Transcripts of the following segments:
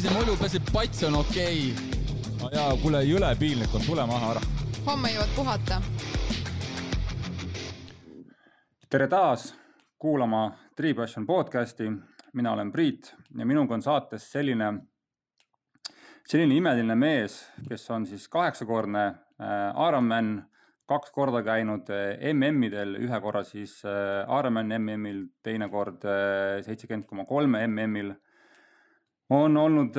see mulupesi pats on okei okay.. jaa, kuule jõle piinlik on, tule maha ära. homme jõuad puhata. tere taas kuulama Tree Passion podcasti. mina olen Priit ja minuga on saates selline, selline imeline mees, kes on siis kaheksakordne äh, Ironman kaks korda käinud eh, MM-idel, ühe korra siis eh, Ironman MM-il, teine kord seitsekümmend koma kolme MM-il. On olnud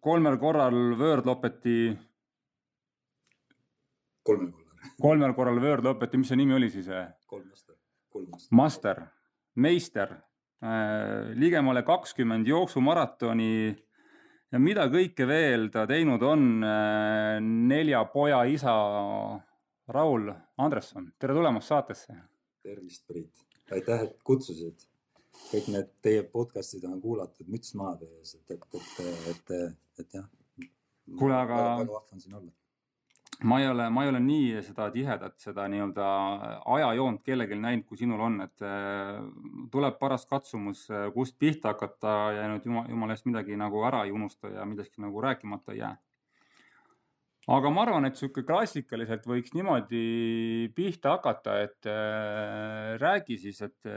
kolmel korral World Lopeti. kolmel korral. kolmel korral World Lopeti, mis see nimi oli siis? kolm master, kolm master. Master, meister, ligemale kakskümmend jooksumaratoni ja mida kõike veel ta teinud on. nelja poja isa Raul Andresson, tere tulemast saatesse. tervist, Priit, aitäh, et kutsusid. Kõik need teie podcast'id on kuulatud, müts maha teie ees, et, et, et, et, et jah. kuule, aga. väga vahva on siin olla ma ei ole, ma ei ole nii seda tihedat, seda nii-öelda ajajoont kellelgi näinud, kui sinul on, et äh, tuleb paras katsumus, äh, kust pihta hakata ja nüüd jumala, jumala eest midagi nagu ära ei unusta ja midagi nagu rääkimata ei jää aga ma arvan, et sihuke klassikaliselt võiks niimoodi pihta hakata, et äh, räägi siis, et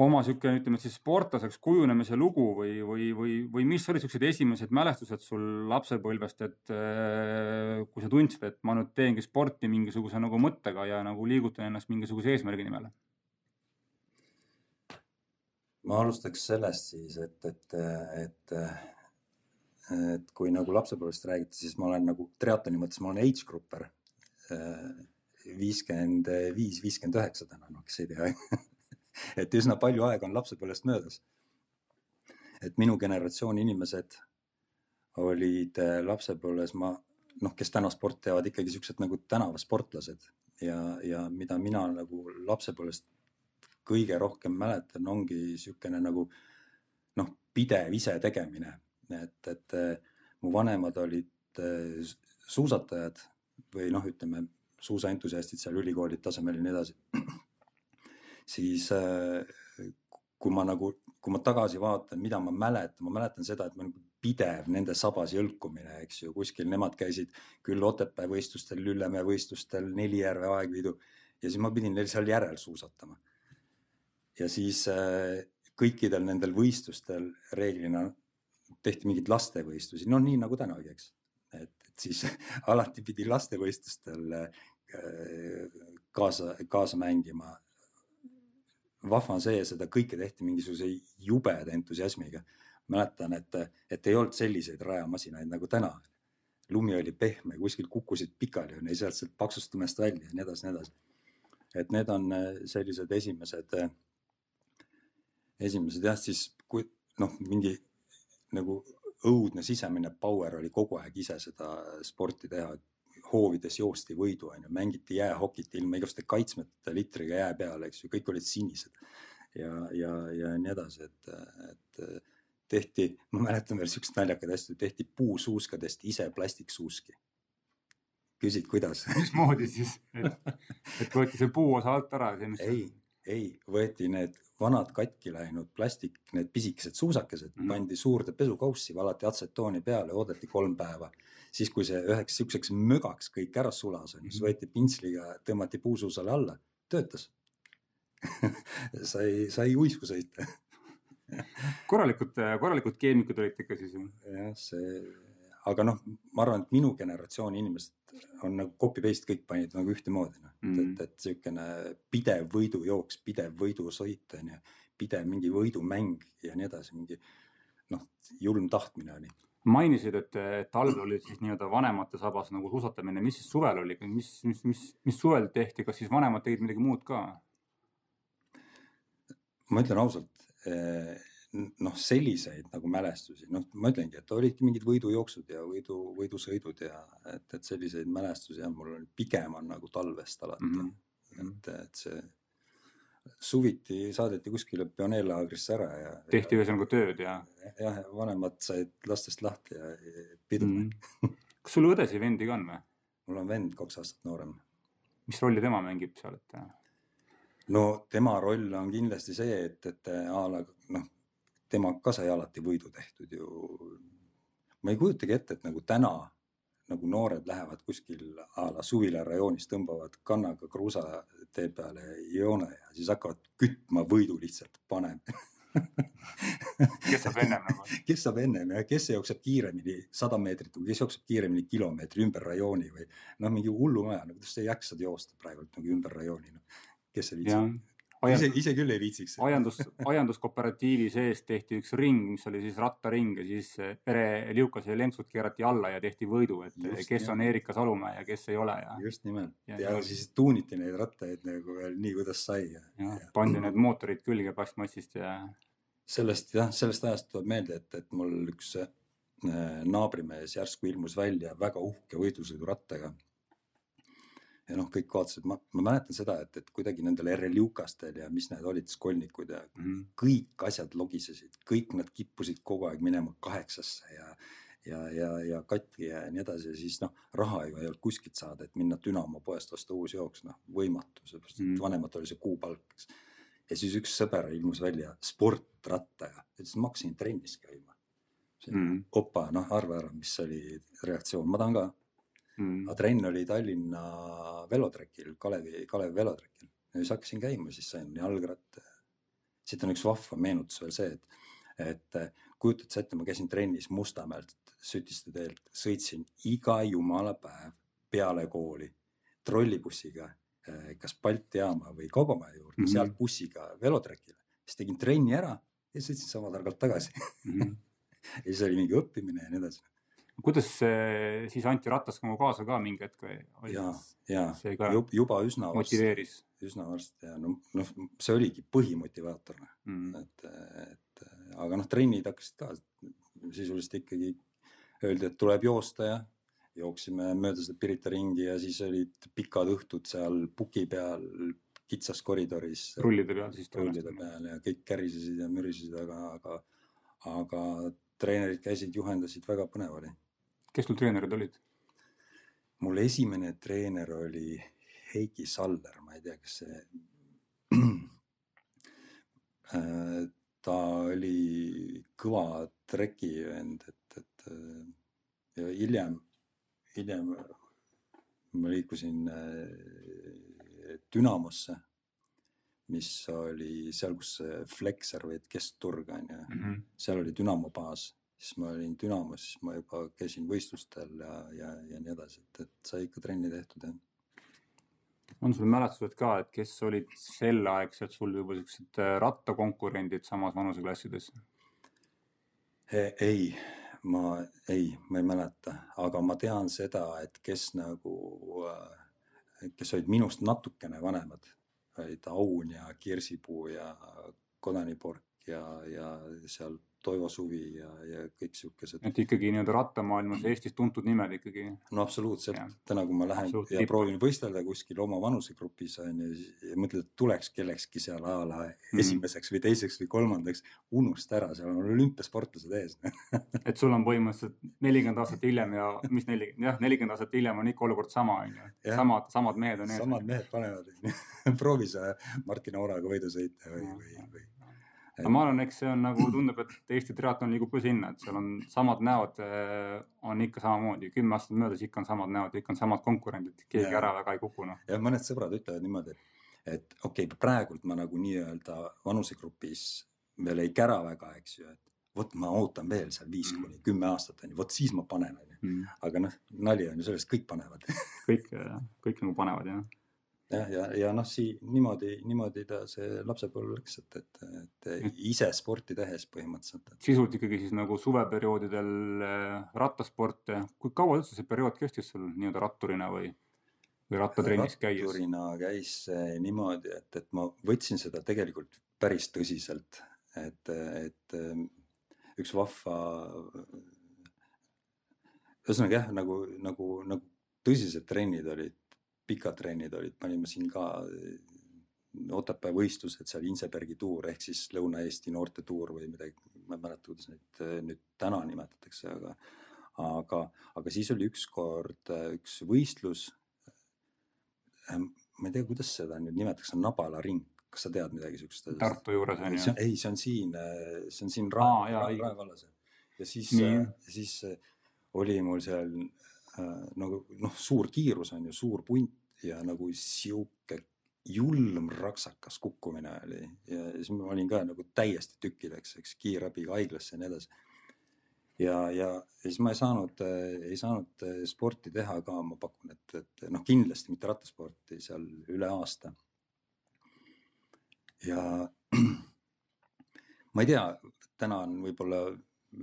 oma sihuke, ütleme siis sportlaseks kujunemise lugu või, või, või, või mis olid siuksed esimesed mälestused sul lapsepõlvest, et äh, kui sa tundsid, et ma nüüd teengi sporti mingisuguse nagu mõttega ja nagu liigutan ennast mingisuguse eesmärgi nimel? ma alustaks sellest siis, et, et, et et kui nagu lapsepõlvest räägiti, siis ma olen nagu triatloni mõttes, ma olen age grupper. viiskümmend viis, viiskümmend üheksa täna, noh, kes ei tea et üsna palju aega on lapsepõlvest möödas. et minu generatsiooni inimesed olid äh, lapsepõlves, ma noh, kes täna sporti teevad, ikkagi siuksed nagu tänavasportlased ja, ja mida mina nagu lapsepõlvest kõige rohkem mäletan, ongi siukene nagu noh, pidev isetegemine et, et äh, mu vanemad olid äh, suusatajad või noh, ütleme suusaentusiastid seal ülikooli tasemel ja nii edasi. Siis äh, kui ma nagu, kui ma tagasi vaatan, mida ma mäletan, ma mäletan seda, et ma nagu pidev nende sabas jõlkumine, eks ju, kuskil nemad käisid küll Otepää võistlustel, Lüllemäe võistlustel, Nelijärve aegviidu ja siis ma pidin neil seal järel suusatama. ja siis kõikidel nendel võistlustel reeglina tehti mingeid lastevõistlusi, no nii nagu tänagi, eks. et, et siis alati pidi lastevõistlustel äh, kaasa, kaasa mängima. Vahva on see, seda kõike tehti mingisuguse jubeda entusiasmiga. mäletan, et, et ei olnud selliseid rajamasinaid nagu täna. lumi oli pehme, kuskil kukkusid pikali, on ju, sealt sealt paksust lumest välja ja nii edasi, nii edasi. et need on äh, sellised esimesed, äh, esimesed jah, siis kui noh, mingi nagu õudne sisemine power oli kogu aeg ise seda sporti teha. Hoovides joosti võidu, onju, mängiti jäähokit ilma igasuguste kaitsmeta litriga jää peal, eks ju, kõik olid sinised ja, ja, ja nii edasi, et, et tehti, ma mäletan veel siukest naljakaid asju, tehti puusuuskadest ise plastiksuuski. küsid, kuidas? mismoodi siis, et, et võeti see puuosa alt ära? ei, ei, võeti need vanad katki läinud plastik, need pisikesed suusakesed mm pandi suurde pesukaussi, valati atsetooni peale, oodati kolm päeva. siis, kui see üheks siukseks mögaks kõik ära sulas, on ju, siis mhm. võeti pintsliga, tõmmati puusuusale alla, töötas sai, sai uisku sõita korralikud, korralikud keemikud olid ikka siis ju. jah, see, aga noh, ma arvan, et minu generatsiooni inimesed on nagu copy paste kõik panid nagu ühtemoodi noh mm, -hmm. et, et siukene pidev võidujooks, pidev võidusõit on ju, pidev mingi võidumäng ja nii edasi, mingi noh, julm tahtmine oli. mainisid, et talvel oli siis nii-öelda vanemate sabas nagu suusatamine, mis siis suvel oli, mis, mis, mis, mis suvel tehti, kas siis vanemad tegid midagi muud ka? ma ütlen ausalt eh, noh, selliseid nagu mälestusi, noh, ma ütlengi, et olidki mingid võidujooksud ja võidu, võidusõidud ja et, et selliseid mälestusi jah, mul on pigem on nagu talvest alati mm. -hmm. et, et see suviti saadeti kuskile pioneerlaagrisse ära ja. tehti ühesõnaga tööd ja. jah, vanemad said lastest lahti ja pidu mm. -hmm. kas sul õdesid-vendi ka on või? mul on vend kaks aastat noorem. mis rolli tema mängib seal, et? no tema roll on kindlasti see, et, et a la noh temaga ka sai alati võidu tehtud ju. ma ei kujutagi ette, et nagu täna nagu noored lähevad kuskil a la suvilarajoonis, tõmbavad kannaga kruusatee peale joone ja siis hakkavad kütma võidu lihtsalt, paneme kes saab ennem nagu? kes saab ennem ja kes jookseb kiiremini sada meetrit või kes jookseb kiiremini kilomeetri ümber rajooni või noh, mingi hullumaja, no kuidas sa jaksad joosta praegult nagu ümber rajooni, noh. kes see viitsib? Ise, ise küll ei viitsiks. aiandus, aianduskooperatiivi sees tehti üks ring, mis oli siis rattaring ja siis Pere Liukas ja Lentsut keerati alla ja tehti võidu, et just, kes jah. on Erika Salumäe ja kes ei ole ja. just nimelt ja, ja, ja siis tuuniti neid rattaid nagu veel nii, kuidas sai. ja, ja, ja pandi need mootorid külge plastmassist ja. sellest jah, sellest ajast tuleb meelde, et, et mul üks äh, naabrimees järsku ilmus välja väga uhke võidusõidurattaga ja noh, kõik vaatasid, ma, ma mäletan seda, et, et kuidagi nendel RL-jukastel ja mis need olid, skolnikud ja mm -hmm. kõik asjad logisesid, kõik nad kippusid kogu aeg minema kaheksasse ja, ja, ja, ja katki ja nii edasi ja siis noh, raha ju ei olnud kuskilt saada, et minna Dünamo poest osta uus jooks, noh võimatu, sellepärast et mm -hmm. vanematel oli see kuupalk, eks. ja siis üks sõber ilmus välja sportrattaga, ütles, ma hakkasin trennis käima. Mm -hmm. opa, noh, arva ära, mis oli reaktsioon, ma tahan ka mm.. aga trenn oli Tallinna velotrekil, Kalevi, Kalevi velotrekil ja siis hakkasin käima, siis sain jalgratta. siit on üks vahva meenutus veel see, et, et kujutad sa ette, ma käisin trennis Mustamäelt, Sütiste teelt, sõitsin iga jumala päev peale kooli trollibussiga eh, kas Balti jaama või Kaubamaja juurde mm, -hmm. sealt bussiga velotrekile, siis tegin trenni ära ja sõitsin sama targalt tagasi mm. -hmm. ja siis oli mingi õppimine ja nii edasi kuidas see siis Anti Ratas nagu kaasa ka mingi hetk või? ja, ja juba üsna motiveeris. üsna varsti ja noh, noh, see oligi põhimotivaator mm., et, et aga noh, trennid hakkasid ka sisuliselt ikkagi öeldi, et tuleb joosta ja jooksime mööda seda Pirita ringi ja siis olid pikad õhtud seal puki peal kitsas koridoris. rullide peal siis. rullide peal ja kõik kärisesid ja mürisesid, aga, aga, aga treenerid käisid, juhendasid, väga põnev oli kes sul treenerid olid? mul esimene treener oli Heiki Saller, ma ei tea, kas see äh, ta oli kõva trekivend, et, et äh, ja hiljem, hiljem ma liikusin äh, Dünamosse, mis oli seal, kus Flexer või keskturg on ju mm, -hmm. seal oli Dünamo baas siis ma olin Dünamos, siis ma juba käisin võistlustel ja, ja, ja nii edasi, et, et sai ikka trenni tehtud jah. on sul mälestused ka, et kes olid selleaegselt sul juba siuksed äh, rattakonkurendid samas vanuseklassides? ei, ma ei, ma ei mäleta, aga ma tean seda, et kes nagu, äh, kes olid minust natukene vanemad, olid Aun ja Kirsipuu ja Kodanipork ja, ja seal Toivo Suvi ja, ja kõik siukesed. et ikkagi nii-öelda rattamaailmas Eestis tuntud nimed ikkagi. no absoluutselt, täna kui ma lähen Absoluut, ja tipp. proovin võistelda kuskil oma vanusegrupis on ju ja mõtled, et tuleks kellekski seal a la mm. esimeseks või teiseks või kolmandaks, unusta ära, seal on olümpiasportlased ees et sul on põhimõtteliselt nelikümmend aastat hiljem ja mis nelikümmend, jah, nelikümmend aastat hiljem on ikka olukord sama on ju, samad, samad mehed on ees. samad mehed panevad proovi sa Martin Oraga võidu sõita või, või, või ma arvan, eks see on nagu tundub, et Eesti triatlon liigub ka sinna, et seal on samad näod, äh, on ikka samamoodi, kümme aastat möödas ikka on samad näod, ikka on samad konkurendid, keegi ja. ära väga ei kuku noh. ja mõned sõbrad ütlevad niimoodi, et okei okay,, praegult ma nagu nii-öelda vanusegrupis veel ei kära väga, eks ju, et vot ma ootan veel seal viis mm. kuni kümme aastat on ju, vot siis ma panen on ju. Mm. aga noh, nali on ju selles, kõik panevad kõik, kõik nagu panevad jah jah, ja, ja, ja noh, sii-, niimoodi, niimoodi ta see lapsepõlv läks, et, et, et ise sporti tehes põhimõtteliselt. sisult ikkagi siis nagu suveperioodidel äh, rattasport, kui kaua üldse see periood kestis sul nii-öelda ratturina või, või rattatrennis käies? ratturina käis see niimoodi, et, et ma võtsin seda tegelikult päris tõsiselt, et, et ähm, üks vahva, ühesõnaga jah, nagu, nagu, nagu tõsised trennid olid pikad trennid olid, panime siin ka eh, Otepää võistlused seal Insebergi tuur ehk siis Lõuna-Eesti noortetuur või midagi, ma ei mäleta, kuidas neid eh, nüüd täna nimetatakse, aga, aga, aga siis oli ükskord eh, üks võistlus. ma ei tea, kuidas seda nüüd nimetatakse, Nabala ring, kas sa tead midagi siukest? Tartu juures on ju ei, see on siin, see on siin Rae Rae vallas. ja siis siis äh, oli mul seal äh, nagu noh, suur kiirus on ju, suur punt ja nagu sihuke julm raksakas kukkumine oli ja siis ma olin ka nagu täiesti tükkideks, eks kiirabiga haiglasse ja nii edasi. ja, ja siis ma ei saanud, ei saanud äh, sporti teha ka, ma pakun, et, et noh, kindlasti mitte rattasporti seal üle aasta. ja ma ei tea, täna on võib-olla,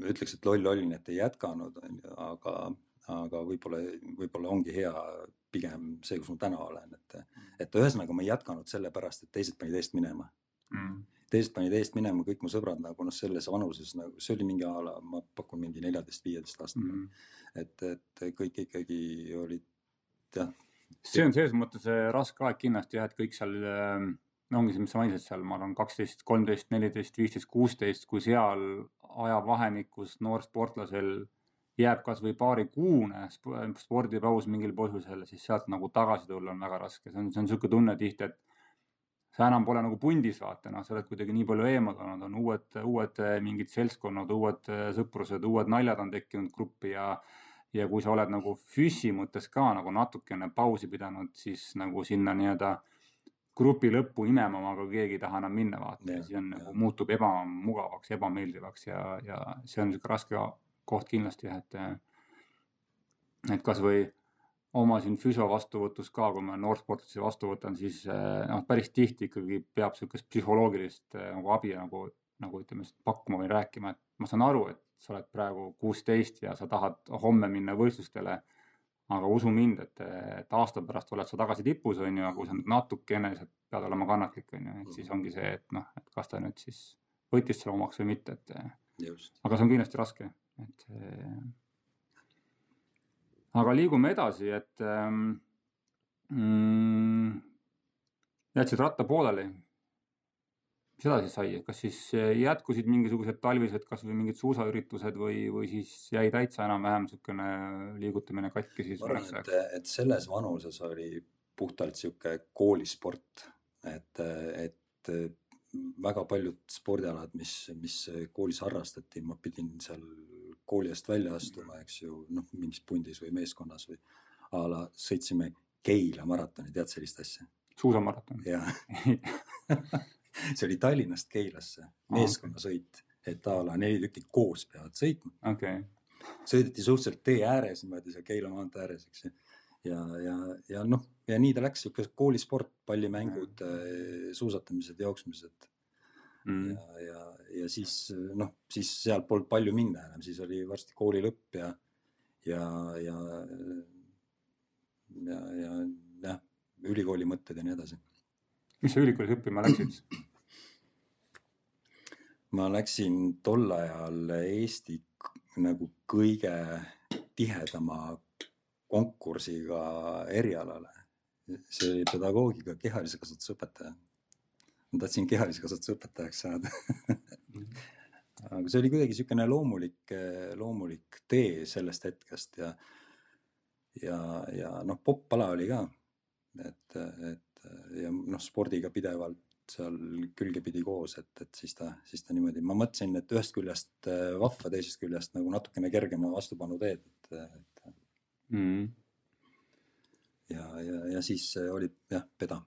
ütleks, et loll olin, et ei jätkanud, aga, aga võib-olla, võib-olla ongi hea pigem see, kus ma täna olen, et, et ühesõnaga ma ei jätkanud sellepärast, et teised panid eest minema mm.. teised panid eest minema, kõik mu sõbrad nagu noh, selles vanuses nagu see oli mingi a la, ma pakun mingi neljateist, viieteist aastane mm., Mm. et, et kõik ikkagi olid jah, see on selles mõttes äh, raske aeg kindlasti jah, et kõik seal äh, ongi see, mis sa mainisid seal, ma arvan, kaksteist, kolmteist, neliteist, viisteist, kuusteist, kui seal ajavahemikus noorsportlasel jääb kasvõi paarikuune sp- spordipaus mingil põhjusel, siis sealt nagu tagasi tulla on väga raske, see on, see on niisugune tunne tihti, et sa enam pole nagu pundis, vaata, noh, sa oled kuidagi nii palju eemal olnud, on uued, uued eh, mingid seltskonnad, uued eh, sõprused, uued naljad on tekkinud gruppi ja ja kui sa oled nagu füsi mõttes ka nagu natukene pausi pidanud, siis nagu sinna nii-öelda grupi lõppu imema ka keegi ei taha enam minna, vaata, ja Jah, siis on nagu muutub ebamugavaks, ebameeldivaks ja, ja see on niisugune raske koht kindlasti et et kasvõi oma siin füsio vastuvõtus ka, kui ma noorsportlasi vastu võtan, siis eh, noh, päris tihti ikkagi peab niisugust psühholoogilist eh, nagu abi nagu, nagu ütleme, pakkuma või rääkima, et ma saan aru, et sa oled praegu kuusteist ja sa tahad homme minna võistlustele. aga usu mind, et, et aasta pärast oled sa tagasi tipus, on ju, aga kui sa natukene pead olema kannatlik, on ju, et siis ongi see, et noh, et kas ta nüüd siis võttis selle omaks või mitte, et aga see on kindlasti raske, et see.... aga liigume edasi, et ähm, mm, jätsid ratta pooleli. mis edasi sai, kas siis jätkusid mingisugused talvised kasvõi mingid suusaüritused või, või siis jäi täitsa enam-vähem niisugune liigutamine katki siis? ma arvan, et, et selles vanuses oli puhtalt sihuke koolisport, et, et väga paljud spordialad, mis, mis koolis harrastati, ma pidin seal kooli eest välja astuma, eks ju, noh, mingis pundis või meeskonnas või a la sõitsime Keila maratoni, tead sellist asja? suusamaraton. ja see oli Tallinnast Keilasse meeskonnasõit, et a la neli tükki koos peavad sõitma. okei, sõideti suhteliselt tee ääres niimoodi seal Keila maantee ääres, eks ju. ja, ja, ja noh, ja nii ta läks, sihuke koolisport, pallimängud, suusatamised, jooksmised Mm. ja, ja, ja siis noh, siis sealt polnud palju minna enam, siis oli varsti kooli lõpp ja, ja, ja, ja, ja jah, ülikooli mõtted ja nii edasi. mis sa ülikoolis õppima läksid? ma läksin tol ajal Eesti nagu kõige tihedama konkursiga erialale. see oli pedagoogika kehalise kasvatuse õpetaja. Ma tahtsin kehalise kasvatuse õpetajaks saada. aga see oli kuidagi niisugune loomulik, loomulik tee sellest hetkest ja, ja, ja noh, popp-pala oli ka. et, et ja noh, spordiga pidevalt seal külgepidi koos, et, et siis ta, siis ta niimoodi, ma mõtlesin, et ühest küljest äh, vahva, teisest küljest nagu natukene kergema vastupanu teed, et, et Mm. ja, ja, ja siis äh, oli jah, peda.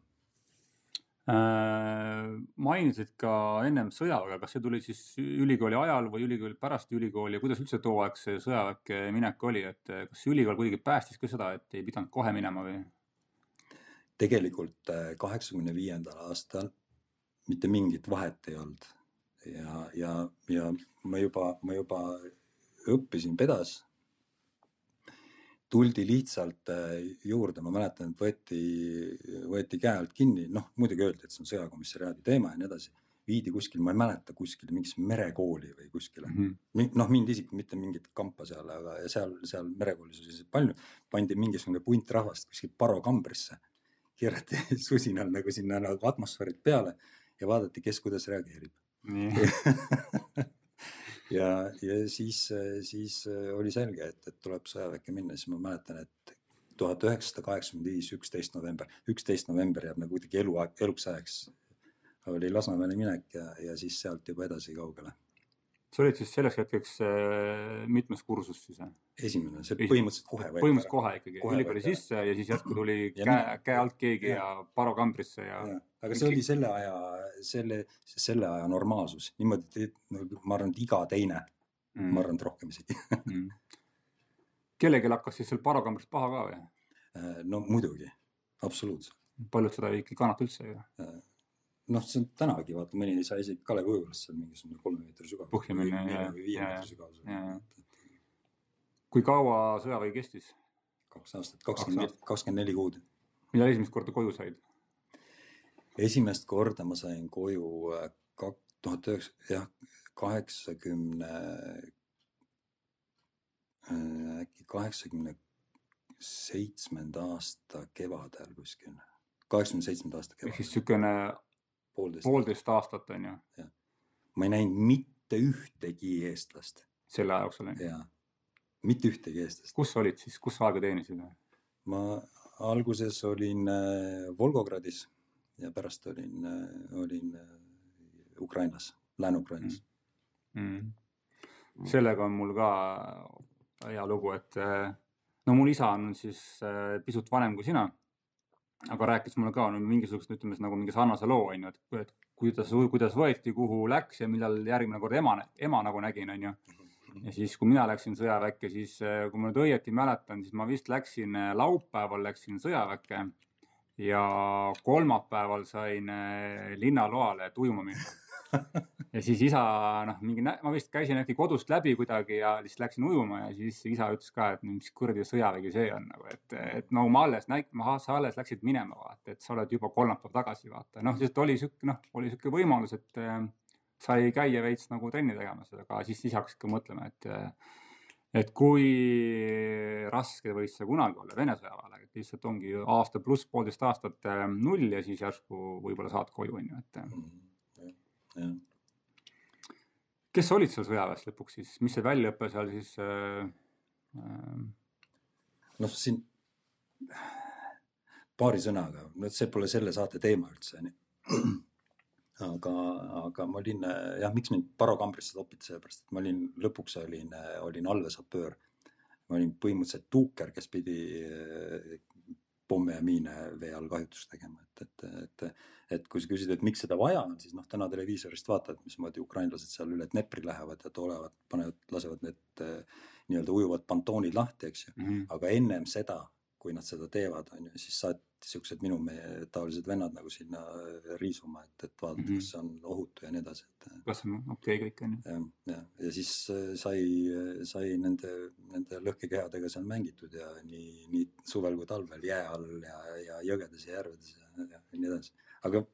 Äh, mainisid ka ennem sõjaväge, kas see tuli siis ülikooli ajal või ülikooli pärast ülikooli ja kuidas üldse too aeg see sõjaväkke minek oli, et eh, kas ülikool kuidagi päästis ka seda, et ei pidanud kohe minema või? tegelikult äh, kaheksakümne viiendal aastal mitte mingit vahet ei olnud ja, ja, ja ma juba, ma juba õppisin pedas. Tuldi lihtsalt äh, juurde, ma mäletan, et võeti, võeti käe alt kinni, noh muidugi öeldi, et see on sõjakomissariaadi teema ja nii edasi. viidi kuskil, ma ei mäleta kuskile mingisse merekooli või kuskile. Mi- noh, mind isiklikult mitte mingit kampa seal, aga ja seal, seal merekoolis oli siis palju, pandi mingisugune punt rahvast kuskil parokambrisse, keerati susinal nagu sinna nagu atmosfäärid peale ja vaadati, kes kuidas reageerib. nii, ja, ja siis, siis oli selge, et, et tuleb sõjaväkke minna, siis ma mäletan, et tuhat üheksasada kaheksakümmend viis, üksteist november, üksteist november jääb nagu kuidagi eluaeg, eluks ajaks oli Lasnamäele minek ja, ja siis sealt juba edasi kaugele. Sa olid siis selleks hetkeks äh, mitmes kursus siis? esimene, see põhimõtteliselt kohe põhimõtteliselt kohe ikkagi ülikooli sisse ja siis järsku tuli Ja käe käe alt keegi ja, ja. ja paro kambrisse ja, Ja, aga see oli selle aja, selle, selle aja normaalsus, niimoodi, ma arvan, et iga teine mm., ma arvan, et rohkem isegi. mm. kellelgi hakkas siis seal paro kambrist paha ka või? no muidugi, absoluutselt. paljud seda ei kannata üldse ju. noh, see on tänagi, vaata mõni ei saa isegi Kalevi ujuvast seal mingisugune kolme meetri sügav. Põhja minna, ja- või viie ja- meetri sügavusel. kui kaua sõjavägi kestis? kaks aastat, kakskümmend, kakskümmend neli kuud. millal esimest korda koju said? esimest korda ma sain koju äh, kak-, tuhat üheksa, jah, kaheksakümne, äkki kaheksakümne seitsmenda aasta kevadel kuskil, kaheksakümne seitsmenda aasta ehk siis kevadel, niisugune poolteist. poolteist aastat on ju, ma ei näinud mitte ühtegi eestlast selle aja jooksul on ju. mitte ühtegi eestlast. kus olid siis, kus sa aega teenisid? ma alguses olin äh, Volgogradis ja pärast olin, olin äh, Ukrainas, Lääne-Ukrainas mm.. sellega on mul ka hea lugu, et no mul isa on siis pisut vanem kui sina. Aga rääkis mulle ka no, mingisugust, ütleme siis nagu mingi sarnase loo on ju, et, et kuidas, kuidas võeti, kuhu läks ja millal järgmine kord ema, ema nagu nägin, on ju. ja siis, kui mina läksin sõjaväkke, siis eh, kui ma nüüd õieti mäletan, siis ma vist läksin eh, laupäeval läksin sõjaväkke ja kolmapäeval sain eh, linnaloale, et ujuma minna. ja siis isa noh, mingi, ma vist käisin äkki kodust läbi kuidagi ja lihtsalt läksin ujuma ja siis isa ütles ka, et mis kuradi sõjavägi see on nagu, et, et no ma alles näit-, sa alles läksid minema vaata, et sa oled juba kolmapäev tagasi vaata, noh, lihtsalt oli sihuke noh, oli sihuke võimalus, et äh, sai käia veits nagu trenni tegemas, aga siis isa hakkas ikka mõtlema, et äh, et kui raske võis see kunagi olla Vene sõjaväele, et lihtsalt ongi aasta pluss poolteist aastat äh, null ja siis järsku võib-olla saad koju onju, et äh, Mhm. jah, kes olid seal sõjaväes lõpuks siis, mis see väljaõpe seal siis äh, äh, noh, siin paari sõnaga, no see pole selle saate teema üldse onju. aga, aga ma olin jah, miks mind Paro kambrisse topiti, sellepärast et ma olin, lõpuks olin, olin allveesapöör. ma olin põhimõtteliselt tuuker, kes pidi pomme ja miine vee all kahjutust tegema, et, et, et, et kui sa küsid, et miks seda vaja on, siis noh, täna televiisorist vaatad, mismoodi ukrainlased seal üle Dnepri lähevad ja tulevad, panevad, lasevad need äh, nii-öelda ujuvad pantoonid lahti, eks ju. mm -hmm. aga ennem seda, kui nad seda teevad, on ju, siis saati siuksed minu meie taolised vennad nagu sinna äh, riisuma, et, et vaadata mm. -hmm. kas see on ohutu ja nii edasi, et kas on okay, kõik on ju? jah, ja, ja siis äh, sai, sai nende, nende lõhkekehadega seal mängitud ja nii, nii suvel kui talvel jää all ja, ja jõgedes ja järvedes ja, ja nii edasi. aga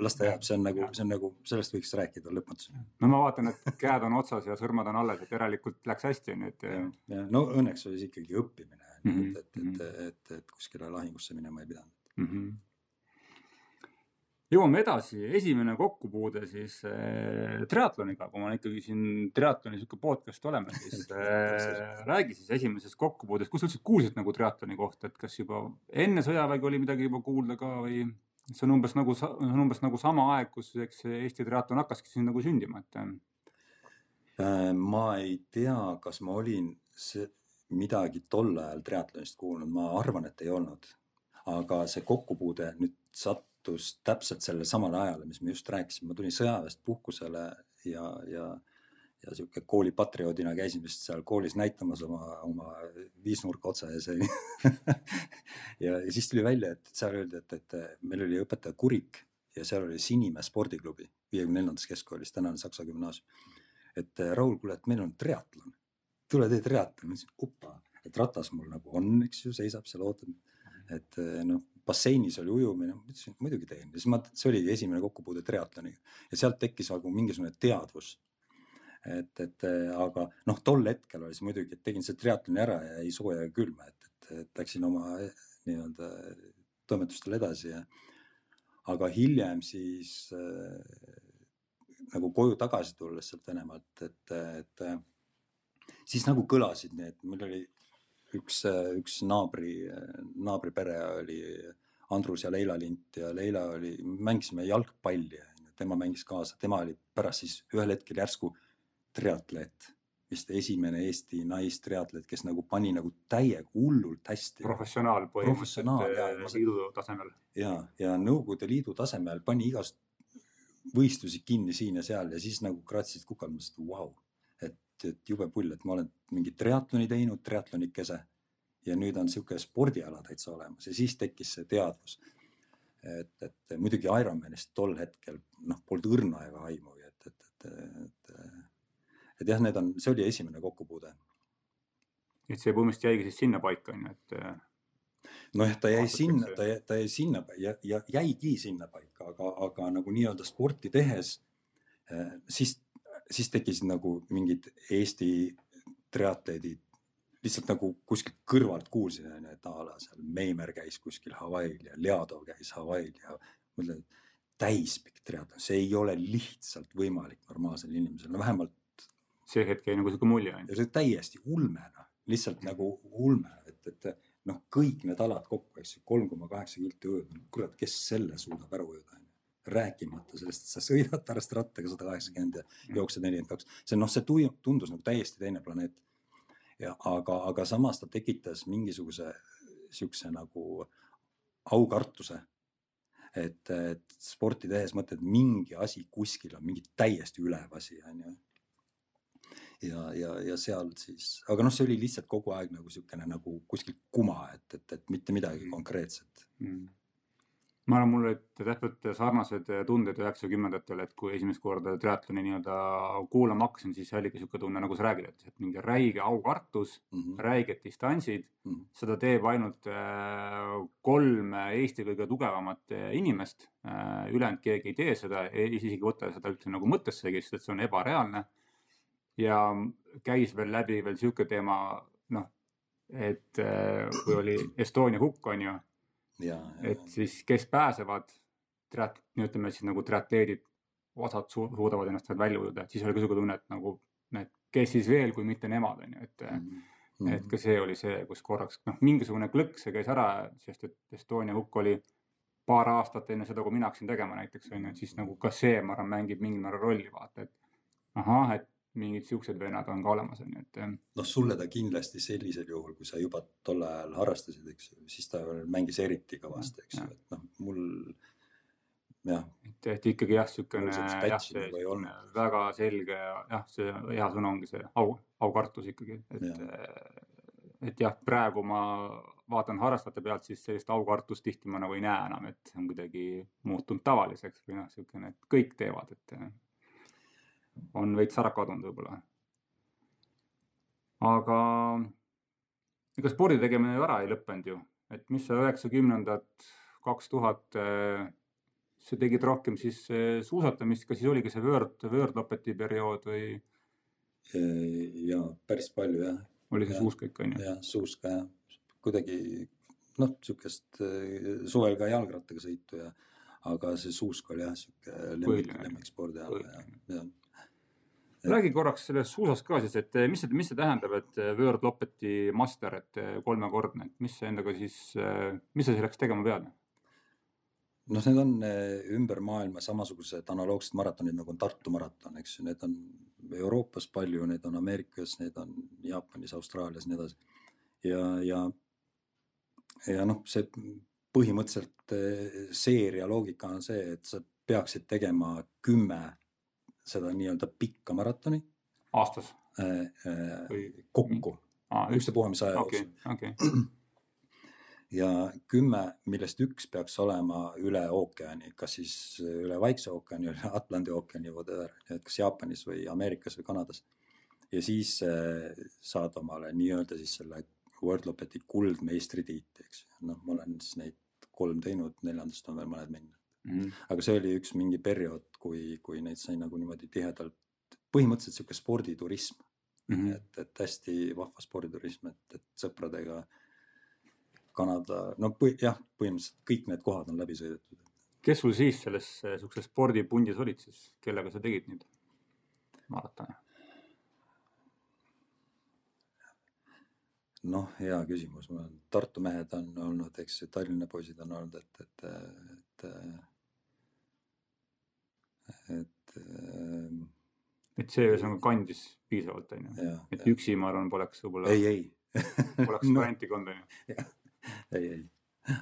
las ta jääb, see on nagu, see on nagu, sellest võiks rääkida lõpmatuseni. no ma vaatan, et käed on otsas ja sõrmed on alles, et järelikult läks hästi onju, et ja, ja no õnneks oli see ikkagi õppimine mm, -hmm. et, et, et, et, et kuskile lahingusse minema ei pidanud. mm. -hmm. jõuame edasi, esimene kokkupuude siis äh, triatloniga, kui ma ikkagi siin triatloni sihuke podcast oleme, siis äh, räägi siis esimesest kokkupuudest, kus sa üldse kuulsid nagu triatloni kohta, et kas juba enne sõjaväge oli midagi juba kuulda ka või see on umbes nagu, see on umbes nagu sama aeg, kus eks Eesti triatlon hakkaski siin nagu sündima, et äh, Äh, ma ei tea, kas ma olin see, midagi tol ajal triatlonist kuulnud, ma arvan, et ei olnud. aga see kokkupuude nüüd sattus täpselt sellele samale ajale, mis me just rääkisime, ma tulin sõjaväest puhkusele ja, ja, ja sihuke koolipatrioodina käisin vist seal koolis näitamas oma, oma viisnurka otsa ees onju. ja, ja siis tuli välja, et seal öeldi, et, et meil oli õpetaja Kurik ja seal oli Sinimäe spordiklubi viiekümne neljandas keskkoolis, tänane Saksa gümnaasium et Raul, kuule, et meil on triatlon, tule tee triatlon, ma ütlesin opa, et ratas mul nagu on, eks ju, seisab seal ootab. et äh, noh, basseinis oli ujumine, ma ütlesin muidugi teen ja siis ma, see oligi esimene kokkupuude triatloniga ja sealt tekkis nagu mingisugune teadvus. et, et äh, aga noh, tol hetkel oli see muidugi, et tegin selle triatloni ära ja ei sooja ega külma, et, et, et läksin oma eh, nii-öelda toimetustel edasi ja aga hiljem siis äh, nagu koju tagasi tulles sealt Venemaalt, et, et siis nagu kõlasid need, meil oli üks, üks naabri, naabripere oli, Andrus ja Leila Lint ja Leila oli, mängisime jalgpalli, tema mängis kaasa, tema oli pärast siis ühel hetkel järsku triatleet, vist esimene Eesti naistriatleet, kes nagu pani nagu täiega hullult hästi. professionaal põhimõtteliselt eh, liidu tasemel. ja, ja Nõukogude Liidu tasemel pani igast võistlusi kinni siin ja seal ja siis nagu kratsisid kukalt, mõtlesid, et vau, et, et jube pull, et ma olen mingi triatloni teinud, triatlonikese ja nüüd on niisugune spordiala täitsa olemas ja siis tekkis see teadvus. et, et muidugi Ironmanist tol hetkel noh, polnud õrna ega aimugi, et, et, et, et, et jah, need on, see oli esimene kokkupuude. et see põhimõtteliselt jäigi siis sinnapaika onju, et eh, nojah, ta jäi sinna, ta jäi, ta jäi sinna ja, ja jäigi sinnapaika, aga, aga nagu nii-öelda sporti tehes, siis, siis tekkisid nagu mingid Eesti triatleedid lihtsalt nagu kuskilt kõrvalt kuulsin, onju, et a la seal Meimer käis kuskil Hawaii'l ja Leadov käis Hawaii'l ja mõtlen, et täispikk triatlon, see ei ole lihtsalt võimalik normaalsel inimesel, no vähemalt see hetk jäi nagu sihuke mulje ja see täiesti ulme, noh, lihtsalt nagu ulme, et, et noh, kõik need alad kokku, eks ju, kolm koma kaheksa kilti ujuda, kurat, kes selle suudab ära ujuda. Rääkimata sellest, et sa sõidad pärast rattaga sada kaheksakümmend ja jooksed nelikümmend kaks, see noh, see tuju- tundus nagu täiesti teine planeet. ja aga, aga samas ta tekitas mingisuguse siukse nagu aukartuse. et, et sporti tehes mõtled, mingi asi kuskil on mingi täiesti ülev asi, onju ja, ja, ja seal siis, aga noh, see oli lihtsalt kogu aeg nagu niisugune nagu kuskil kuma, et, et, et mitte midagi konkreetset. Mm. Ma arvan, mul olid täpselt sarnased tunded üheksakümnendatel, et kui esimest korda triatloni nii-öelda kuulama hakkasin, siis oligi niisugune tunne, nagu sa räägid, et, et mingi räige aukartus mm, -hmm. räiged distantsid mm. -hmm. seda teeb ainult äh, kolm Eesti kõige tugevamat äh, inimest äh,. ülejäänud keegi ei tee seda, isegi ei võta seda üldse nagu mõttessegi, sest et see on ebareaalne. ja käis veel läbi veel sihuke teema, noh, et kui oli Estonia hukk, on ju et siis, kes pääsevad, ütleme siis nagu triatleedid, osad su suudavad ennast veel välja ujuda, et siis oli ka sihuke tunne, et nagu, et kes siis veel, kui mitte nemad, on ju, et mm. Mhm, et ka see oli see, kus korraks noh, mingisugune klõks see käis ära, sest et Estonia hukk oli paar aastat enne seda, kui mina hakkasin tegema näiteks on ju, et siis nagu ka see, ma arvan, mängib mingil määral rolli, vaata, et ahah, et mingid siuksed vennad on ka olemas, on ju, et noh, sulle ta kindlasti sellisel juhul, kui sa juba tol ajal harrastasid, eks ju, siis ta mängis eriti kõvasti, eks ju, et noh, mul jah, et, et ikkagi jah, siukene jah, see nagu väga selge ja jah, see hea sõna ongi see au, aukartus ikkagi, et Jah. et jah, praegu ma vaatan harrastajate pealt, siis sellist aukartust tihti ma nagu ei näe enam, et see on kuidagi muutunud tavaliseks või noh, siukene, et kõik teevad, et on veits ära kadunud võib-olla. aga ega spordi tegemine ju ära ei lõppenud ju, et mis sa üheksakümnendad, kaks tuhat, sa tegid rohkem siis eh, suusatamist, kas siis oligi see Word, Wordlopeti periood või ja päris palju jah, oli see Jah. suuskõik onju? jah, suuska ja kuidagi noh, niisugust suvel ka jalgrattaga sõitu ja aga see suusk oli jah, sihuke lemmik, Põhiline. lemmikspordiala ja, ja räägi korraks sellest suusast ka siis, et eh, mis see, mis see tähendab, et eh, World Lopeti master, et eh, kolmekordne, et mis see endaga siis, mis sa selleks tegema pead? noh, need on ümber maailma samasugused analoogsed maratonid nagu on Tartu maraton, eks ju, need on Euroopas palju, need on Ameerikas, need on Jaapanis, Austraalias ja nii edasi. ja, ja, ja noh, see põhimõtteliselt seeria loogika on see, et sa peaksid tegema kümme seda nii-öelda pikka maratoni aastas? eh, Või- kokku, üks, ükstapuha mis aja jooksul, okei, ja kümme, millest üks peaks olema üle ookeani, kas siis üle Vaikse ookeani, üle Atlandi ookeani, whatever, et kas Jaapanis või Ameerikas või Kanadas. ja siis eh, saad omale nii-öelda siis selle Wordlopeti kuldmeistritiitli, eks ju. noh, ma olen siis neid kolm teinud, neljandast on veel mõned minna. Mhm. aga see oli üks mingi periood, kui, kui neid sai nagu niimoodi tihedalt, põhimõtteliselt sihuke sporditurism Mhm. et, et hästi vahva sporditurism, et, et sõpradega Kanada, no põhi, jah, põhimõtteliselt kõik need kohad on läbi sõidetud. kes sul siis selles eh, siukses spordipundis olid siis, kellega sa tegid nüüd maratoni? noh, hea küsimus, Tartu mehed on olnud, eks ju, Tallinna poisid on olnud, et, et, et, et, et see ühesõnaga kandis piisavalt, on ju. et ja. üksi, ma arvan, poleks võib-olla. ei, ei poleks no. varianti ka olnud, on ju. ei, ei.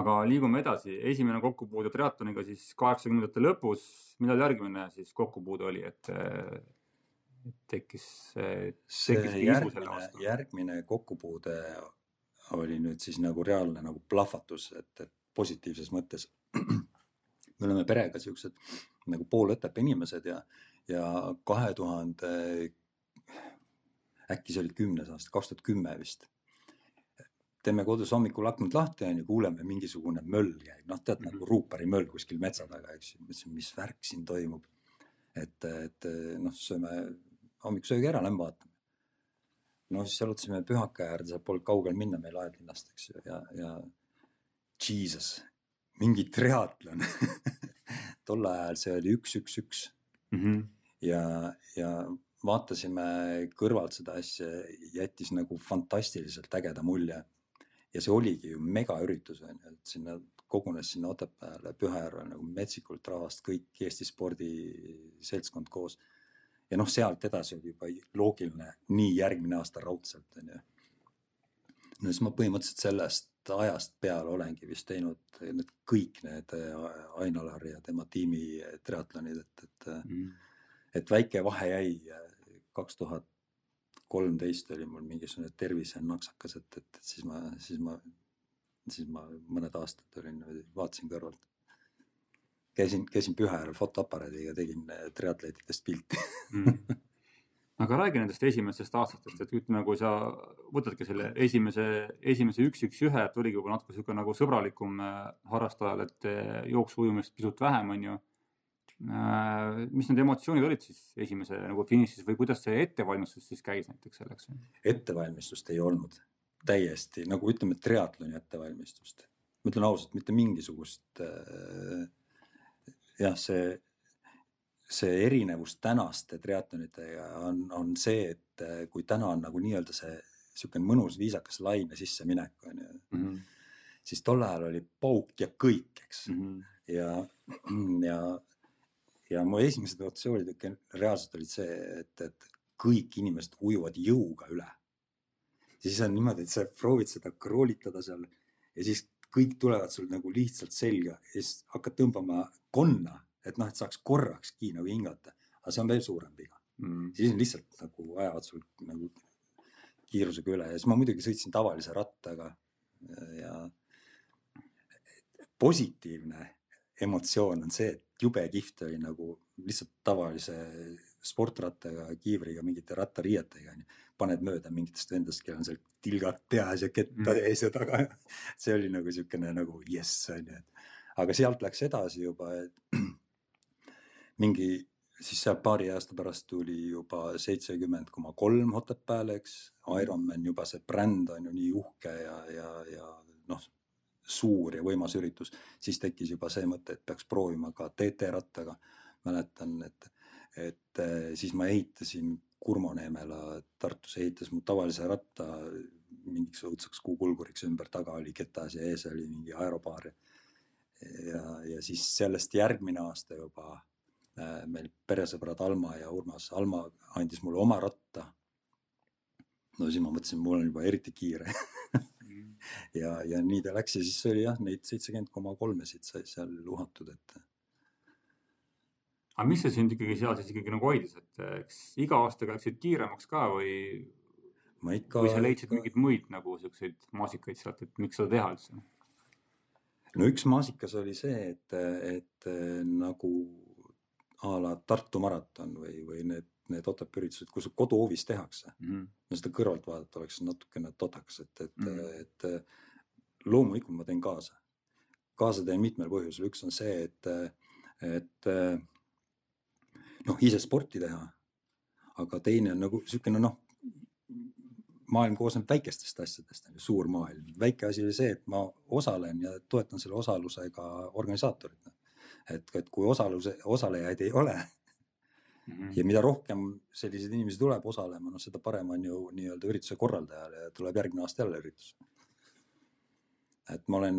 aga liigume edasi, esimene kokkupuude triatloniga siis kaheksakümnendate lõpus, millal järgmine siis kokkupuude oli, et tekkis, tekkis vastu? järgmine kokkupuude oli nüüd siis nagu reaalne nagu plahvatus, et, et positiivses mõttes. Me oleme perega siuksed nagu poolõtepe inimesed ja, ja kahe tuhande, äkki see oli kümnes aasta, kaks tuhat kümme vist. teeme kodus hommikul aknad lahti onju, kuuleme mingisugune möll käib, noh tead mm -hmm. nagu ruupari möll kuskil metsa taga, eks ju. mõtlesin, mis värk siin toimub. et, et noh, sööme hommikusöögi ära, lähme vaatame. no siis jalutasime Pühaka äärde, sealt polnud kaugel minna meil Aedlinnast, eks ju, ja, ja jesus, mingi triatlon tol ajal see oli üks, üks, üks mm. -hmm. ja, ja vaatasime kõrvalt seda asja, jättis nagu fantastiliselt ägeda mulje. ja see oligi ju megaüritus on ju, et sinna kogunes sinna Otepääle Pühajärve nagu metsikult rahvast, kõik Eesti spordiseltskond koos ja noh, sealt edasi oli juba loogiline nii järgmine aasta raudselt onju. no siis ma põhimõtteliselt sellest ajast peale olengi vist teinud need kõik need äh, Ain-Alar ja tema tiimi triatlonid, et, et mm., et väike vahe jäi. kaks tuhat kolmteist oli mul mingisugune tervisenaksakas, et, et, et siis ma, siis ma, siis ma mõned aastad olin, vaatasin kõrvalt käisin, käisin Pühajärvel fotoaparaadiga, tegin äh, triatleetidest pilti mm. aga räägi nendest esimesest aastatest, et ütleme, kui sa võtadki selle esimese, esimese üks, üks, ühe, et oligi juba natuke sihuke nagu sõbralikum äh, harrastajal, et äh, jooksu ujumist pisut vähem, on ju. mis need emotsioonid olid siis esimese nagu finišis või kuidas see ettevalmistus siis käis näiteks selleks? ettevalmistust ei olnud, täiesti nagu ütleme, triatloni ettevalmistust. ma ütlen ausalt, mitte mingisugust äh, jah, see, see erinevus tänaste triatlonitega on, on see, et eh, kui täna on nagu nii-öelda see niisugune mõnus viisakas laine sisseminek on ju mm. -hmm. siis tol ajal oli pauk ja kõik, eks mm. -hmm. ja, ja, ja mu esimesed emotsioonid reaalselt olid see, et, et kõik inimesed ujuvad jõuga üle. siis on niimoodi, et sa proovid seda kroolitada seal ja siis kõik tulevad sul nagu lihtsalt selga ja siis hakkad tõmbama konna, et noh, et saaks korrakski nagu hingata, aga see on veel suurem viga mm.. siis lihtsalt nagu ajavad sul nagu kiirusega üle ja siis ma muidugi sõitsin tavalise rattaga ja positiivne emotsioon on see, et jube kihvt oli nagu lihtsalt tavalise sportrattaga, kiivriga, mingite rattariietega onju, paned mööda mingitest vendadest, kellel on seal tilgad peas ja kettad mm. ees ja taga. see oli nagu siukene nagu jess onju, et aga sealt läks edasi juba, et mingi siis seal paari aasta pärast tuli juba seitsekümmend koma kolm Otepääle, eks. Ironman juba see bränd on ju nii uhke ja, ja, ja noh, suur ja võimas üritus, siis tekkis juba see mõte, et peaks proovima ka TT rattaga. mäletan, et et eh, siis ma ehitasin Kurmo Neemela Tartus ehitas mu tavalise ratta mingiks õudseks kuukulguriks ümber, taga oli ketas ja ees oli mingi aerobaar. ja, ja siis sellest järgmine aasta juba meil peresõbrad Alma ja Urmas, Alma andis mulle oma ratta. no siis ma mõtlesin, mul on juba eriti kiire ja, ja nii ta läks ja siis oli jah, neid seitsekümmend koma kolmesid sai seal uhatud, et aga mis see sind ikkagi seal siis ikkagi nagu hoidis, et eks iga aastaga läksid kiiremaks ka või? ma ikka. või sa leidsid mingeid muid nagu siukseid maasikaid sealt, et miks seda teha üldse? no üks maasikas oli see, et, et nagu a la Tartu maraton või, või need, need Otepää üritused, kus koduhoovis tehakse mm. -hmm. no seda kõrvalt vaadata oleks natukene totakas, et, et mm, -hmm. et loomulikult ma teen kaasa. kaasa teen mitmel põhjusel, üks on see, et, et noh, ise sporti teha. aga teine on nagu niisugune noh, maailm koosneb väikestest asjadest, on ju, suur maailm. väike asi oli see, et ma osalen ja toetan selle osalusega organisaatorit. Et, et kui osaluse, osalejaid ei ole, Mhm. ja mida rohkem selliseid inimesi tuleb osalema, noh, seda parem on ju nii-öelda ürituse korraldajale ja tuleb järgmine aasta jälle üritus. et ma olen,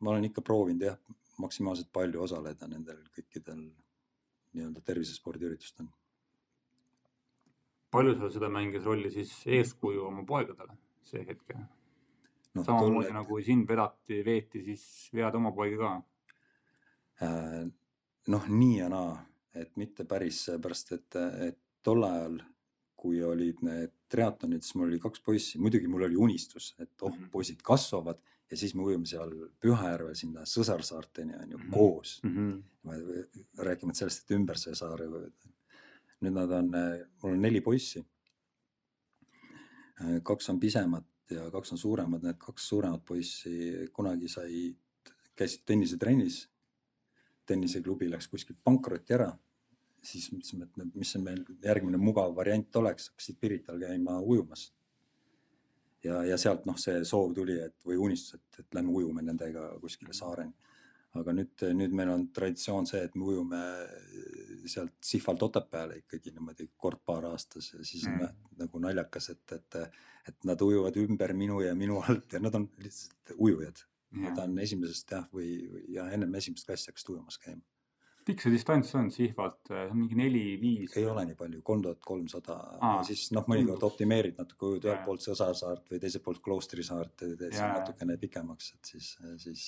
ma olen ikka proovinud jah, maksimaalselt palju osaleda nendel kõikidel nii-öelda tervisespordiüritustel. palju sul seda mängis rolli siis eeskuju oma poegadele see hetk? noh, samamoodi nagu sind vedati, veeti, siis vead oma poegi ka? Äh, noh, nii ja naa, et mitte päris seepärast, et, et tol ajal, kui olid need triatlonid, siis mul oli kaks poissi, muidugi mul oli unistus, et oh, Mhm. poisid kasvavad ja siis me ujume seal Pühajärvel sinna Sõsarsaarteni on ju Mhm. koos mm. -hmm. rääkimata sellest, et ümber see saar. nüüd nad on, mul on neli poissi. kaks on pisemad ja kaks on suuremad, need kaks suuremat poissi kunagi said, käisid tennisetrennis. Tenniseklubi läks kuskilt pankrotti ära. siis mõtlesime, et mis see meil järgmine mugav variant oleks, hakkasid Pirital käima ujumas. ja, ja sealt noh, see soov tuli, et või unistus, et, et lähme ujume nendega kuskile saareni aga nüüd, nüüd meil on traditsioon see, et me ujume sealt Sihvalt Otepääle ikkagi niimoodi kord-paar aastas ja siis on mm. nagu naljakas, et, et, et nad ujuvad ümber minu ja minu alt ja nad on lihtsalt ujujad. Nad on esimesest jah, või, või ja ennem esimest klassi hakkasid ujumas käima. pikk see distants on Sihvalt, mingi neli-viis? ei ole nii palju, kolm tuhat kolmsada siis noh, mõnikord optimeerid natuke, ujud ühelt poolt Sõsasaart või teiselt poolt Kloostri saart ja teed natukene pikemaks, et siis, siis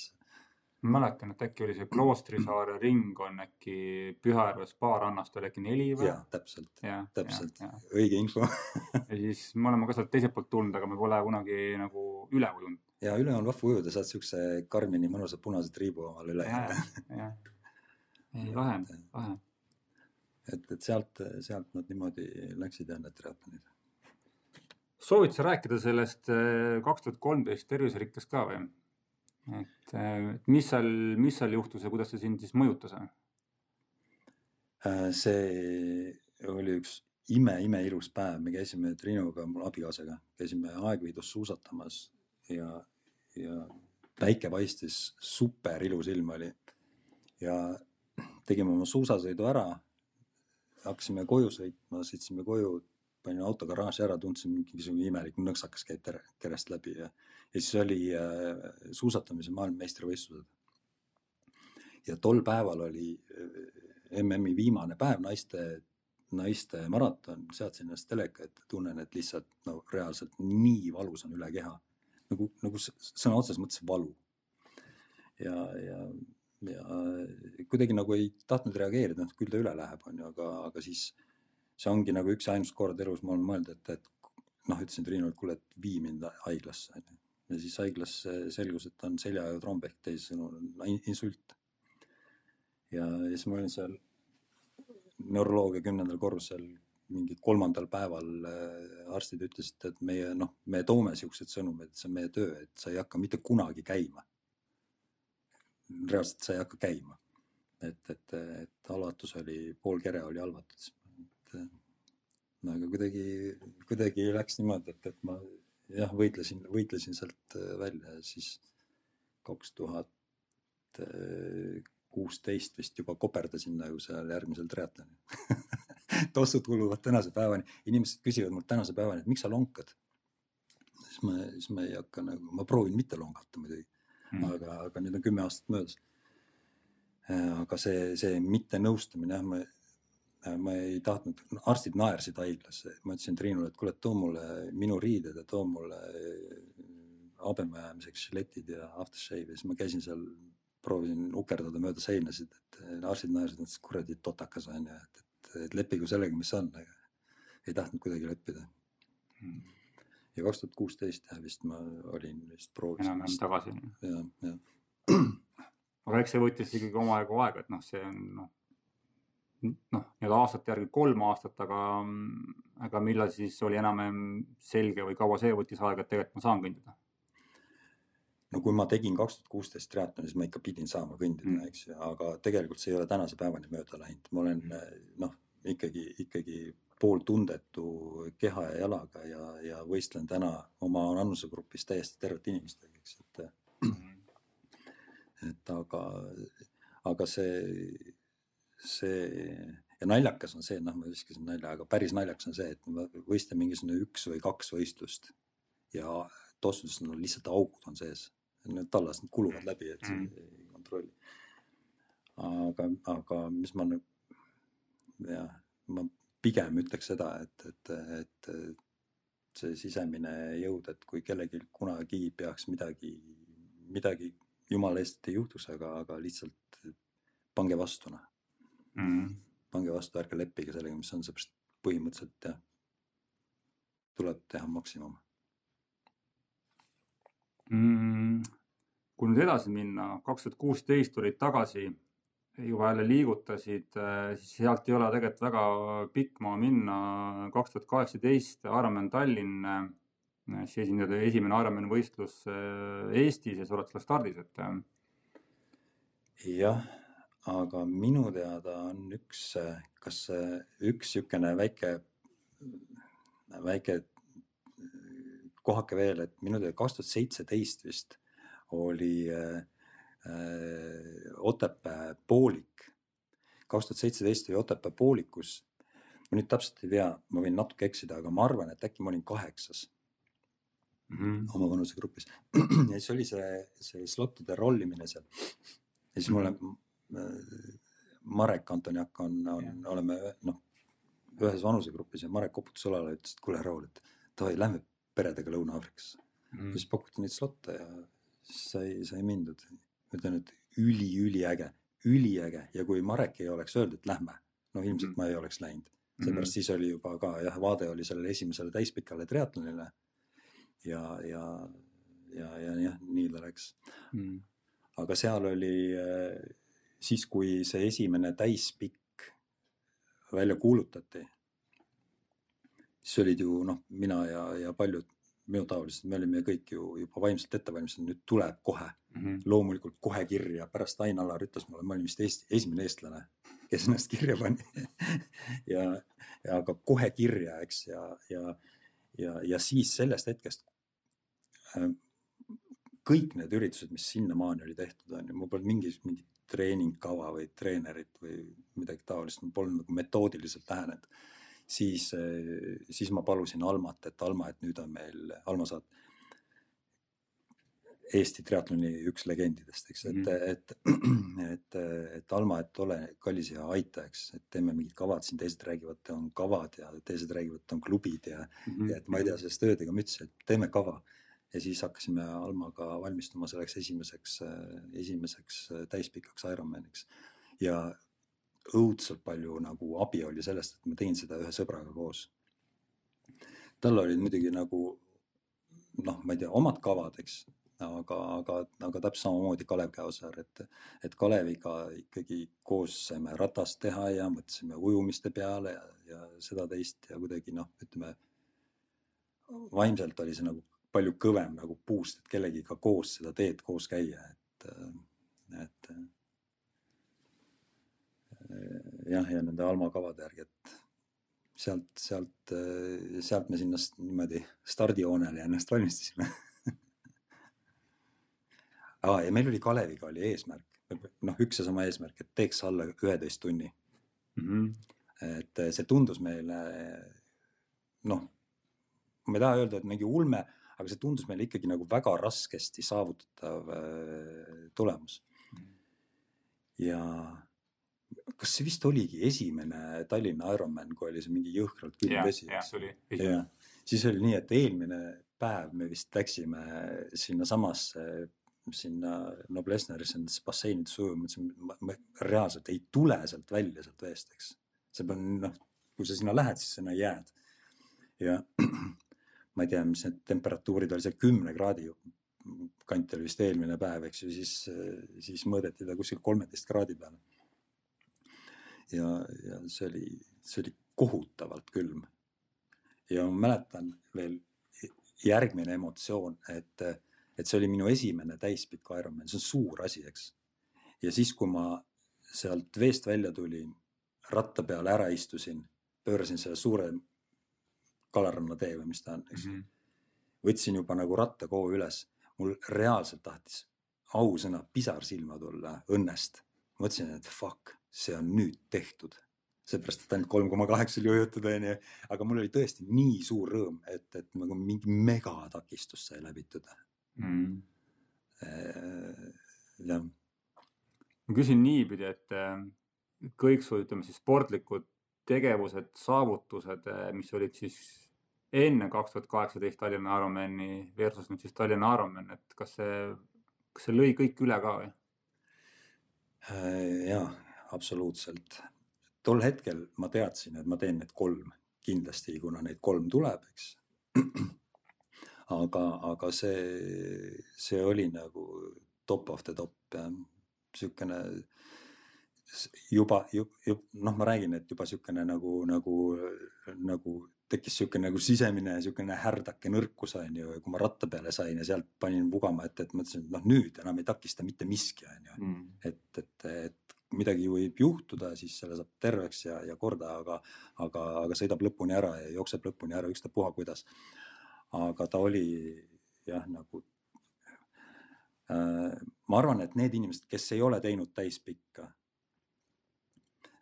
ma mäletan, et äkki oli see Kloostrisaare ring on äkki Pühajärve spaarannast oli äkki neli või? ja täpselt, täpselt õige info ja siis me oleme ka sealt teiselt poolt tulnud, aga me pole kunagi nagu üle ujunud. ja üle on vahva ujuda, saad siukse karmini mõnusa punase triibu omale üle. jah, ei lahe, lahe. et, et sealt, sealt nad niimoodi läksid jah, need triatlonid. soovid sa rääkida sellest eh, kaks tuhat kolmteist terviserikkest ka või? Et et mis seal, mis seal juhtus ja kuidas see sind siis mõjutas? Äh, see oli üks ime, imeilus päev, me käisime Triinuga, mu abikaasaga, käisime Aegviidus suusatamas ja, ja päike paistis, super ilus ilm oli. ja tegime oma suusasõidu ära. hakkasime koju sõitma, sõitsime koju, panin auto garaaži ära, tundsin mingisugune imelik nõksakas käib tere, kerest läbi ja, ja siis oli äh, suusatamise maailmameistrivõistlused. ja tol päeval oli äh, MM-i viimane päev, naiste, naiste maraton, seadsin ennast teleka ette, tunnen, et lihtsalt no reaalselt nii valus on üle keha. nagu, nagu sõna otseses mõttes valu. ja, ja, ja kuidagi nagu ei tahtnud reageerida, noh küll ta üle läheb, onju, aga, aga siis see ongi nagu üks ainus kord elus ma olen mõelnud, et, et noh, ütlesin Triinule, et kuule, et vii mind haiglasse, onju. Ja siis haiglas selgus, et on seljaaju tromb ehk teisisõnu insult. ja siis ma olin seal neuroloogia kümnendal korrusel mingi kolmandal päeval äh, arstid ütlesid, et meie noh, me toome siuksed sõnumid, et see on meie töö, et sa ei hakka mitte kunagi käima. reaalselt sa ei hakka käima. et, et, et halvatus oli, pool kere oli halvatud. no aga kuidagi, kuidagi läks niimoodi, et, et ma jah, võitlesin, võitlesin sealt äh, välja ja siis kaks tuhat kuusteist vist juba koperdasin nagu seal järgmisel triatlonil tossud kuluvad tänase päevani, inimesed küsivad mult tänase päevani, et miks sa lonkad. siis ma, siis ma ei hakka nagu, ma proovin mitte lonkata muidugi mm., aga, aga nüüd on kümme aastat möödas. aga see, see mittenõustumine jah, ma, ma ei tahtnud, arstid naersid haiglas, ma ütlesin Triinule, et kuule, too mulle minu riided ja too mulle habeme ajamiseks žiletid ja aftershave ja siis ma käisin seal proovisin ukerdada mööda seinasid, et arstid naersid, mõtlesid kuradi totakas on ju, et, et, et leppigu sellega, mis on, aga ei tahtnud kuidagi leppida. ja kaks tuhat kuusteist jah, vist ma olin vist proovisin. enam-vähem tagasi. ja, ja. aga eks see võttis ikkagi omajagu aega, et noh, see on noh, noh, nii-öelda aastate järgi kolm aastat, aga, aga millal siis oli enam-vähem selge või kaua see võttis aega, et tegelikult ma saan kõndida? no kui ma tegin kaks tuhat kuusteist triatloni, siis ma ikka pidin saama kõndida mm., eks ju, aga tegelikult see ei ole tänase päevani mööda läinud, ma olen noh, ikkagi, ikkagi pooltundetu keha ja jalaga ja, ja võistlen täna oma vanusegrupis täiesti tervete inimestega, eks, et et aga, aga see, see ja naljakas on see, noh, ma viskasin nalja, aga päris naljakas on see, et me võistleme mingisugune üks või kaks võistlust ja tossudes on lihtsalt augud on sees. Need tallas, need kuluvad läbi, et Mhm. ei kontrolli. aga, aga mis ma nüüd, jah, ma pigem ütleks seda, et, et, et see sisemine jõud, et kui kellelgi kunagi peaks midagi, midagi jumala eest ei juhtuks, aga, aga lihtsalt pange vastu, noh mm.. pange vastu, ärge leppige sellega, mis on, seepärast põhimõtteliselt jah, tuleb teha maksimum. Mm, kui nüüd edasi minna, kaks tuhat kuusteist tulid tagasi, juba jälle liigutasid, siis sealt ei ole tegelikult väga pikk maa minna. kaks tuhat kaheksateist Ironman Tallinn, siis esindada esimene Ironman võistlus äh, Eestis ja sa oled seal stardis, et jah, aga minu teada on üks, kas üks niisugune väike, väike kohake veel, et minu teada kaks tuhat seitseteist vist oli äh, äh, Otepää poolik. kaks tuhat seitseteist oli Otepää poolikus. ma nüüd täpselt ei tea, ma võin natuke eksida, aga ma arvan, et äkki ma olin kaheksas mm -hmm. oma vanusegrupis. ja siis oli see, see slottide rollimine seal. ja siis mulle äh, Marek Antoniak on, on oleme noh, ühes vanusegrupis ja Marek koputas õlale ütles, et kuule Raul, et davai, lähme peredega Lõuna-Aafrikasse Mm mm.. siis pakuti neid slotte ja sai, sai mindud. ma ütlen, et üli-üliäge, üliäge ja kui Marek ei oleks öeldud, et lähme, no ilmselt Mhm. ma ei oleks läinud seepärast siis oli juba ka jah, vaade oli sellele esimesele täispikale triatlonile. ja, ja, ja, ja jah, nii ta läks, -hmm. aga seal oli äh, siis, kui see esimene täispikk välja kuulutati. siis olid ju noh, mina ja, ja paljud minutaolised, me olime kõik ju juba vaimselt ette valmistatud, nüüd tuleb kohe Mm -hmm. loomulikult kohe kirja, pärast Ain-Alar ütles mulle, ma olin vist Eesti, esimene eestlane, kes ennast kirja pani ja, ja ka kohe kirja, eks, ja, ja, ja, ja siis sellest hetkest äh, kõik need üritused, mis sinnamaani oli tehtud, on ju, mul polnud mingit, mingit treeningkava või treenerit või midagi taolist, ma polnud nagu metoodiliselt lähenenud. siis, siis ma palusin Almat, et Alma, et nüüd on meil, Alma saad Eesti triatloni üks legendidest, eks, et mm, -hmm. et, et, et Alma, et ole kallis ja aita, eks, et teeme mingid kavad siin, teised räägivad, on kavad ja teised räägivad, on klubid ja mm, -hmm. ja et ma ei tea sellest öödega mütsi, et teeme kava. Ja siis hakkasime Almaga valmistuma selleks esimeseks, esimeseks täispikaks Ironmaniks ja õudselt palju nagu abi oli sellest, et ma tegin seda ühe sõbraga koos. tal olid muidugi nagu noh, ma ei tea, omad kavad, eks aga, aga, aga täpselt samamoodi Kalev Käosaar, et, et Kaleviga ikkagi koos saime ratast teha ja mõtlesime ujumiste peale ja, ja seda teist ja kuidagi noh, ütleme vaimselt oli see nagu palju kõvem nagu puust, et kellegiga koos seda teed koos käia, et, et jah, ja nende Alma kavade järgi, et sealt, sealt, sealt me sinna niimoodi stardijoonele ennast valmistasime ah,. ja meil oli Kaleviga oli eesmärk, noh, üks ja sama eesmärk, et teeks alla üheteist tunni mm. -hmm. et see tundus meile noh, ma ei taha öelda, et mingi ulme, aga see tundus meile ikkagi nagu väga raskesti saavutatav äh, tulemus. ja kas see vist oligi esimene Tallinna Ironman, kui oli see mingi jõhkralt külm vesi? jah, see oli siis oli nii, et eelmine päev me vist läksime sinnasamasse sinna Noblessnerisse nendesse basseinides ujuma, mõtlesin, ma reaalselt ei tule sealt välja sealt veest, eks. see peab noh, kui sa sinna lähed, siis sinna jääd. ja ma ei tea, mis need temperatuurid oli, see kümne kraadi kant oli vist eelmine päev, eks ju, siis, siis mõõdeti ta kuskil kolmeteist kraadi peal. ja, ja see oli, see oli kohutavalt külm. ja ma mäletan veel järgmine emotsioon, et et see oli minu esimene täispikk Ironman, see on suur asi, eks. ja siis, kui ma sealt veest välja tulin, ratta peale ära istusin, pöörasin selle suure Kalaranna tee või mis ta on, eks mm. -hmm. võtsin juba nagu rattakoo üles, mul reaalselt tahtis ausõna pisar silma tulla õnnest. mõtlesin, et fuck, see on nüüd tehtud. seepärast, et ainult kolm koma kaheksa oli ujutud, onju. aga mul oli tõesti nii suur rõõm, et, et nagu mingi megatakistus sai läbitud mm.. jah. ma küsin niipidi, et äh, kõik su, ütleme siis sportlikud tegevused, saavutused, äh, mis olid siis enne kaks tuhat kaheksateist Tallinna Ironmani versus nüüd siis Tallinna Ironman, et kas see, kas see lõi kõik üle ka või? ja absoluutselt. tol hetkel ma teadsin, et ma teen need kolm kindlasti, kuna neid kolm tuleb, eks. aga, aga see, see oli nagu top of the top jah, niisugune juba, juba, noh, ma räägin, et juba niisugune nagu, nagu, nagu tekkis niisugune nagu sisemine niisugune härdake nõrkus on ju, kui ma ratta peale sain ja sealt panin vugama, et, et mõtlesin, et noh, nüüd enam ei takista mitte miski on ju mm.. et, et, et midagi võib juhtuda, siis selle saab terveks ja, ja korda, aga, aga, aga sõidab lõpuni ära ja jookseb lõpuni ära, ükstapuha kuidas. aga ta oli jah, nagu äh, ma arvan, et need inimesed, kes ei ole teinud täispikka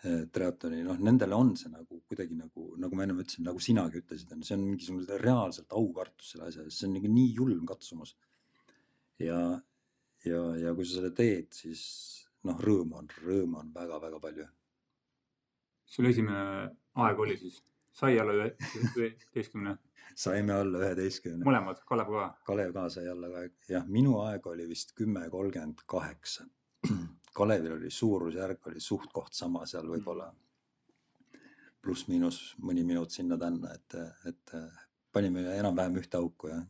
triatloni, noh, nendele on see nagu kuidagi nagu, nagu ma ennem ütlesin, nagu sinagi ütlesid, on, see on mingisugune reaalselt aukartus selle asja ees, see on nagu nii julm katsumus. ja, ja, ja kui sa selle teed, siis noh, rõõmu on, rõõmu on väga-väga palju. sul esimene aeg oli siis, sai alla üheteistkümne? saime alla üheteistkümne. mõlemad, Kalev ka? Kalev ka sai alla jah, minu aeg oli vist kümme kolmkümmend kaheksa Kalevil oli suurusjärk oli suht-koht sama seal võib-olla. Pluss-miinus mõni minut sinna-tänna, et, et panime enam-vähem ühte auku ja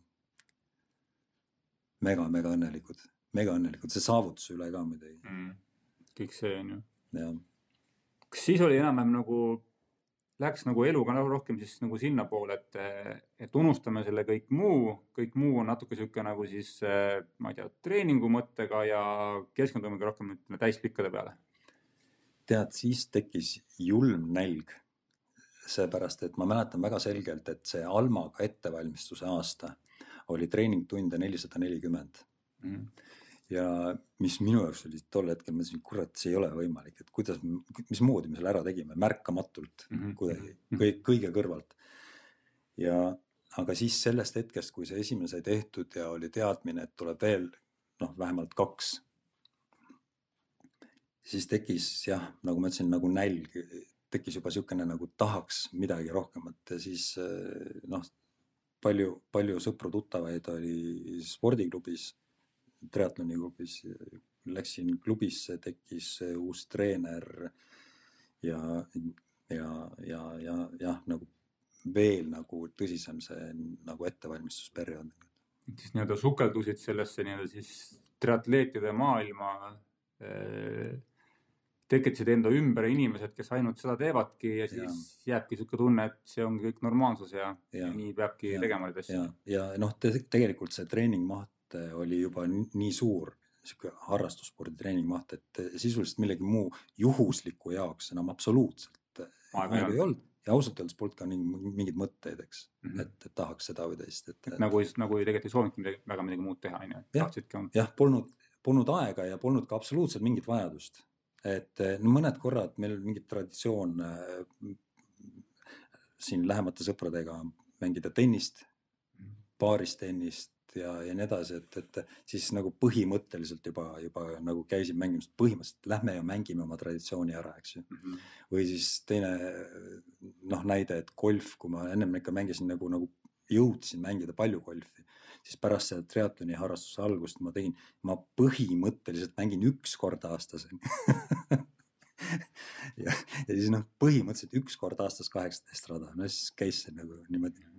mega-mega õnnelikud, mega õnnelikud, see saavutuse üle ka muidugi. Mm.. kõik see on ju. jah. kas siis oli enam-vähem nagu läks nagu eluga nagu rohkem siis nagu sinnapoole, et, et unustame selle kõik muu, kõik muu on natuke sihuke nagu siis, ma ei tea, treeningu mõttega ja keskendumegi rohkem ütleme täispikkade peale. tead, siis tekkis julm nälg. seepärast, et ma mäletan väga selgelt, et see Almaga ettevalmistuse aasta oli treeningtunde nelisada nelikümmend mhm ja mis minu jaoks oli tol hetkel, ma mõtlesin, kurat, see ei ole võimalik, et kuidas, mismoodi me selle ära tegime, märkamatult mm -hmm. kuidagi mhm. kõik, kõige kõrvalt. ja, aga siis sellest hetkest, kui see esimene sai tehtud ja oli teadmine, et tuleb veel noh, vähemalt kaks. siis tekkis jah, nagu ma ütlesin, nagu nälg, tekkis juba niisugune nagu tahaks midagi rohkemat ja siis noh, palju, palju sõpru-tuttavaid oli spordiklubis triatloni klubis, läksin klubisse, tekkis uus treener ja, ja, ja, ja jah, nagu veel nagu tõsisem see nagu ettevalmistusperiood. siis nii-öelda sukeldusid sellesse nii-öelda siis triatleetide maailma eh, tekitasid enda ümber inimesed, kes ainult seda teevadki ja siis ja. jääbki sihuke tunne, et see ongi kõik normaalsus ja, ja. ja nii peabki ja. tegema neid asju. ja, ja noh te, tegelikult see treeningmaht oli juba nii suur sihuke harrastusspordi treeningmaht, et sisuliselt millegi muu juhusliku jaoks enam absoluutselt aega ei olnud ja ausalt öeldes polnud ka mingeid mõtteid, eks mm, -hmm. et, et tahaks seda või teist, et, et. nagu, nagu tegelikult ei soovinudki midagi, väga midagi muud teha, on ju. jah, jah, polnud, polnud aega ja polnud ka absoluutselt mingit vajadust. et no mõned korrad meil mingi traditsioon äh, siin lähemate sõpradega mängida tennist, mhm. baaris tennist, ja, ja nii edasi, et, et siis nagu põhimõtteliselt juba, juba nagu käisin mängimas, põhimõtteliselt lähme ja mängime oma traditsiooni ära, eks ju mm. -hmm. või siis teine noh, näide, et golf, kui ma ennem ikka mängisin nagu, nagu jõudsin mängida palju golfi, siis pärast seda triatloni harrastuse algust ma tegin, ma põhimõtteliselt mängin üks kord aastas ja, ja siis noh, põhimõtteliselt üks kord aastas kaheksateist rada, no siis käis see nagu niimoodi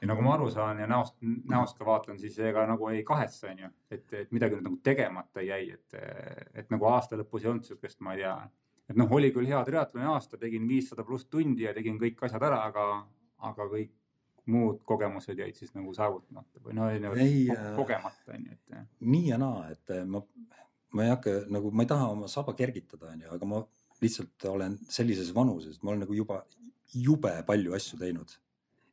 ja nagu ma aru saan ja näost, näost ka vaatan, siis ega nagu ei kahetse, onju, et, et midagi nüüd nagu tegemata jäi, et, et nagu aasta lõpus ei olnud sihukest, ma ei tea. et noh, oli küll hea triatloni aasta, tegin viissada pluss tundi ja tegin kõik asjad ära, aga, aga kõik muud kogemused jäid siis nagu saavutamata või no nagu ei, kogemata onju, et. nii ja naa, et ma, ma ei hakka nagu, ma ei taha oma saba kergitada, onju, aga ma lihtsalt olen sellises vanuses, ma olen nagu juba jube palju asju teinud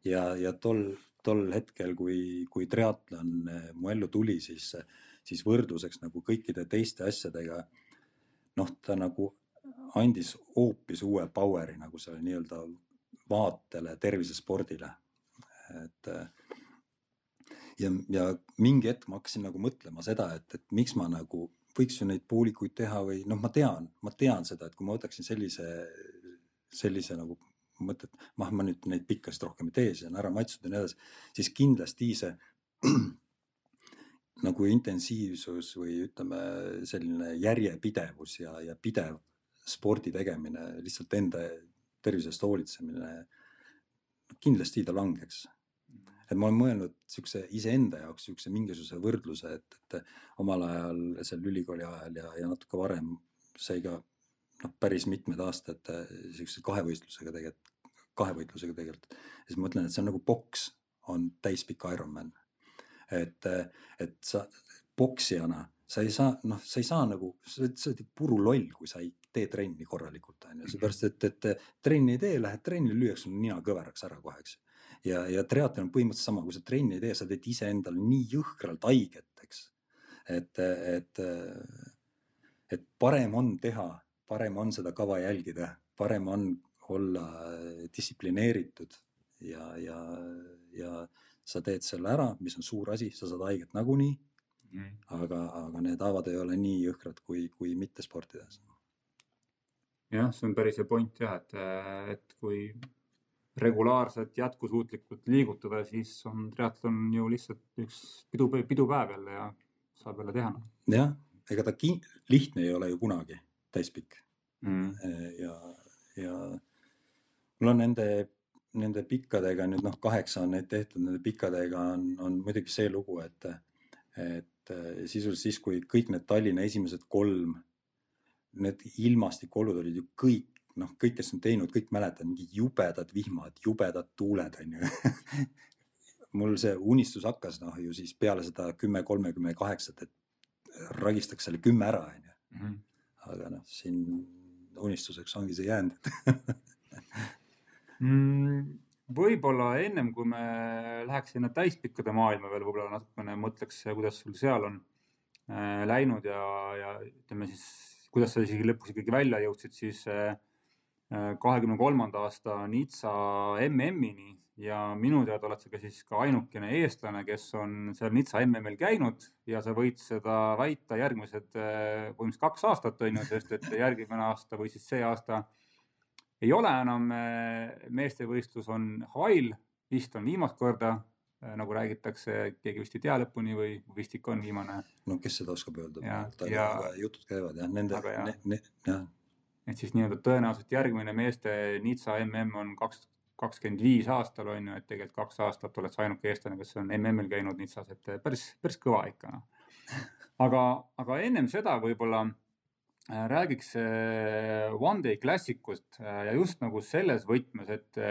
ja, ja tol, tol hetkel, kui, kui triatlon eh, mu ellu tuli, siis, siis võrdluseks nagu kõikide teiste asjadega. noh, ta nagu andis hoopis uue power'i nagu selle nii-öelda vaatele, tervisespordile. et ja, ja mingi hetk ma hakkasin nagu mõtlema seda, et, et miks ma nagu võiks ju neid poolikuid teha või noh, ma tean, ma tean seda, et kui ma võtaksin sellise, sellise nagu mõtet, noh, ma nüüd neid pikkasid rohkem ei tee, see on ära maitstud ja nii edasi, siis kindlasti see nagu intensiivsus või ütleme, selline järjepidevus ja, ja pidev spordi tegemine, lihtsalt enda tervise eest hoolitsemine. kindlasti ta langeks. et ma olen mõelnud siukse iseenda jaoks siukse mingisuguse võrdluse, et, et omal ajal seal ülikooli ajal ja, ja natuke varem sai ka noh, päris mitmed aastad siukse kahevõistlusega tegelikult, kahevõitlusega tegelikult. siis ma mõtlen, et see on nagu poks, on täispikk Ironman. et, et sa poksijana sa ei saa, noh, sa ei saa nagu, sa oled puru loll, kui sa ei tee trenni korralikult, on ju, Mhm. seepärast et, et trenni ei tee, lähed trenni, lüüakse sul nina kõveraks ära kohe, eks. ja, ja triatlon on põhimõtteliselt sama, kui sa trenni ei tee, sa teed iseendale nii jõhkralt haiget, eks. et, et, et parem on teha, parem on seda kava jälgida, parem on olla distsiplineeritud ja, ja, ja sa teed selle ära, mis on suur asi, sa saad haiget nagunii Mhm. aga, aga need haavad ei ole nii jõhkrad kui, kui mittesportides. jah, see on päris hea point jah, et, et kui regulaarselt jätkusuutlikult liigutada, siis on triatlon ju lihtsalt üks pidu, pidupäev jälle ja saab jälle teha. noh. jah, ega ta ki- lihtne ei ole ju kunagi, täispikk Mm. ja, ja mul on nende, nende pikkadega nüüd noh, kaheksa on neid tehtud, nende pikkadega on, on muidugi see lugu, et, et sisuliselt siis, kui kõik need Tallinna esimesed kolm, need ilmastikuolud olid ju kõik noh, kõik, kes on teinud, kõik mäletavad mingid jubedad vihmad, jubedad tuuled on ju mul see unistus hakkas noh ju siis peale seda kümme, kolmekümne kaheksat, et ragistaks selle kümme ära onju. Aga noh, siin unistuseks ongi see jäänud. Mm, võib-olla ennem kui me läheks sinna täispikkade maailma veel võib-olla natukene mõtleks, kuidas sul seal on äh, läinud ja, ja ütleme siis, kuidas sa isegi lõpuks ikkagi välja jõudsid siis kahekümne kolmanda aasta Nizza MM-ini ja minu teada oled sa ka siis ka ainukene eestlane, kes on seal Nizza MM-il käinud ja sa võid seda väita järgmised äh, põhimõtteliselt kaks aastat on ju, sest et järgmine aasta või siis see aasta ei ole enam äh, meestevõistlus on Hawaii'l, vist on viimast korda, nagu räägitakse, keegi vist ei tea lõpuni või vist ikka on viimane. no kes seda oskab öelda, Ja- jutud käivad jah, nende, jah. ne, ne, jah, et siis nii-öelda tõenäoliselt järgmine meeste Nizza MM on kaks, kakskümmend viis aastal on ju, et tegelikult kaks aastat oled sa ainuke eestlane, kes on MM-il käinud Nizzas, et päris, päris kõva ikka noh. aga, aga ennem seda võib-olla äh, räägiks äh, One Day Classicust äh, ja just nagu selles võtmes, et,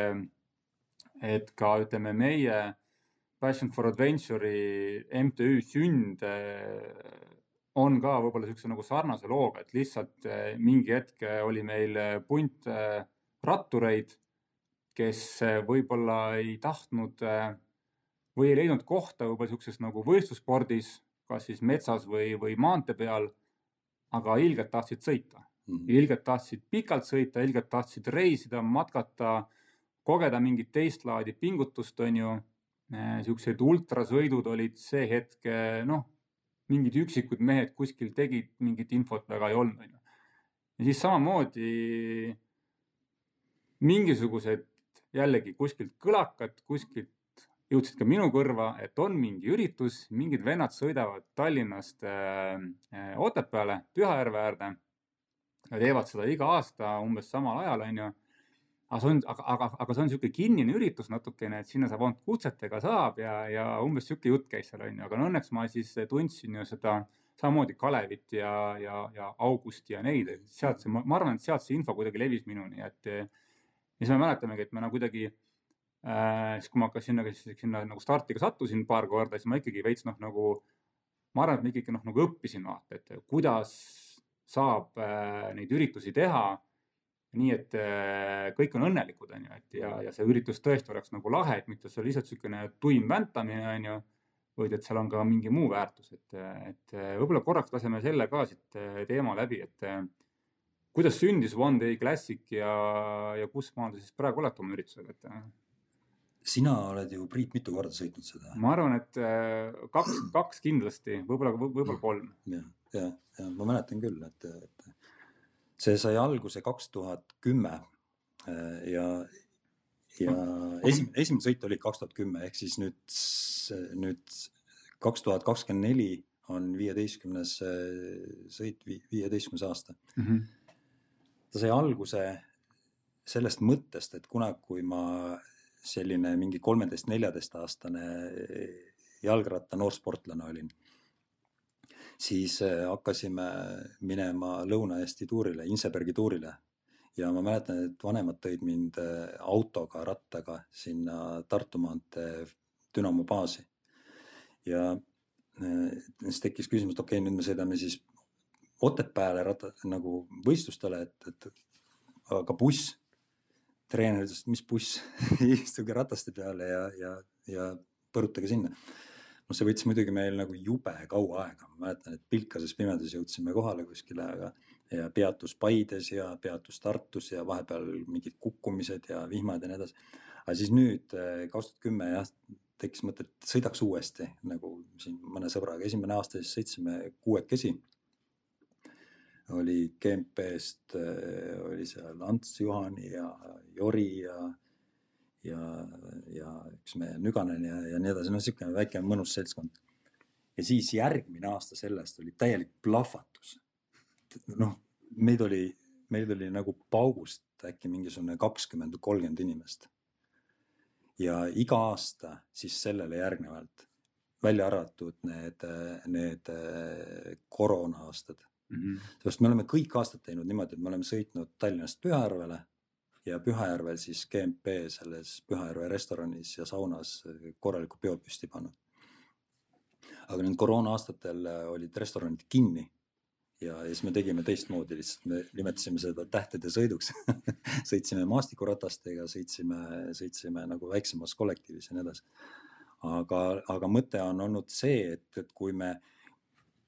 et ka ütleme, meie Passion for Adventure'i MTÜ sünd on ka võib-olla niisuguse nagu sarnase looga, et lihtsalt mingi hetk oli meil punt rattureid, kes eh, võib-olla ei tahtnud eh, või ei leidnud kohta võib-olla niisuguses nagu võistlusspordis, kas siis metsas või, või maantee peal, aga ilgelt tahtsid sõita mhm. ilgelt tahtsid pikalt sõita, ilgelt tahtsid reisida, matkata, kogeda mingit teist laadi pingutust, on ju. Siuksed ultrasõidud olid see hetk, noh, mingid üksikud mehed kuskil tegid, mingit infot väga ei olnud, on ju. ja siis samamoodi mingisugused jällegi kuskilt kõlakad, kuskilt jõudsid ka minu kõrva, et on mingi üritus, mingid vennad sõidavad Tallinnast äh, äh, Otepääle, Pühajärve äärde ja teevad seda iga aasta umbes samal ajal, onju. aga see on, aga, aga, aga see on niisugune kinnine üritus natukene, et sinna saab ainult kutsetega saab ja, ja umbes sihuke jutt käis seal onju, aga no õnneks ma siis tundsin ju seda samamoodi Kalevit ja, ja, ja Augusti ja neid, sealt see, ma arvan, et sealt see info kuidagi levis minuni, et ja siis me mäletamegi, et me nagu kuidagi äh, siis kui ma ka sinna, sinna nagu starti ka sattusin paar korda, siis ma ikkagi veits noh, nagu ma arvan, et ma ikkagi noh, nagu õppisin vaata, et kuidas saab äh, neid üritusi teha nii, et äh, kõik on õnnelikud, onju, et ja, ja see üritus tõesti oleks nagu lahe, et mitte see lihtsalt niisugune tuim väntamine, onju, vaid et seal on ka mingi muu väärtus, et, et äh, võib-olla korraks laseme selle ka siit äh, teema läbi, et kuidas sündis One Day Classic ja, ja kus maal te siis praegu olete oma üritusega, et? Äh? sina oled ju, Priit, mitu korda sõitnud seda? ma arvan, et äh, kaks, kaks kindlasti, võib-olla, võib-olla kolm. ja, ja, ja ma mäletan küll, et, et see sai alguse kaks tuhat kümme ja, ja esimene, esimene sõit oli kaks tuhat kümme ehk siis nüüd, nüüd kaks tuhat kakskümmend neli on viieteistkümnes sõit, viieteistkümnes aasta mm. -hmm ta sai alguse sellest mõttest, et kunagi, kui ma selline mingi kolmeteist, neljateist aastane jalgratta noorsportlane olin, siis äh, hakkasime minema Lõuna-Eesti tuurile, Insebergi tuurile ja ma mäletan, et vanemad tõid mind äh, autoga, rattaga sinna Tartu maantee Dünamo baasi. ja siis tekkis küsimus, et okei okay,, nüüd me sõidame siis Otepääle ratta nagu võistlustele, et, et aga buss. treener ütles, et mis buss istuge rataste peale ja, ja, ja põrutage sinna. no see võttis muidugi meil nagu jube kaua aega, ma mäletan, et pilkases pimedas jõudsime kohale kuskile, aga ja peatus Paides ja peatus Tartus ja vahepeal mingid kukkumised ja vihmad ja nii edasi. aga siis nüüd eh, kaks tuhat kümme jah, tekkis mõte, et sõidaks uuesti nagu siin mõne sõbraga, esimene aasta siis sõitsime kuuekesi oli GMP-st äh, oli seal Ants Juhani ja Jori ja, ja, ja üks meie Nüganen ja, ja nii edasi, no niisugune väike mõnus seltskond. ja siis järgmine aasta sellest oli täielik plahvatus. noh, meid oli, meid oli nagu paugust äkki mingisugune kakskümmend kolmkümmend inimest. ja iga aasta siis sellele järgnevalt, välja arvatud need, need äh, koroona aastad mm. -hmm. seepärast me oleme kõik aastad teinud niimoodi, et me oleme sõitnud Tallinnast Pühajärvele ja Pühajärvel siis GMP selles Pühajärve restoranis ja saunas korraliku peo püsti pannud. aga nüüd koroona aastatel olid restoranid kinni ja, siis me tegime teistmoodi, lihtsalt me nimetasime seda tähtede sõiduks sõitsime maastikuratastega, sõitsime, sõitsime nagu väiksemas kollektiivis ja nii edasi. aga, aga mõte on olnud see, et, et kui me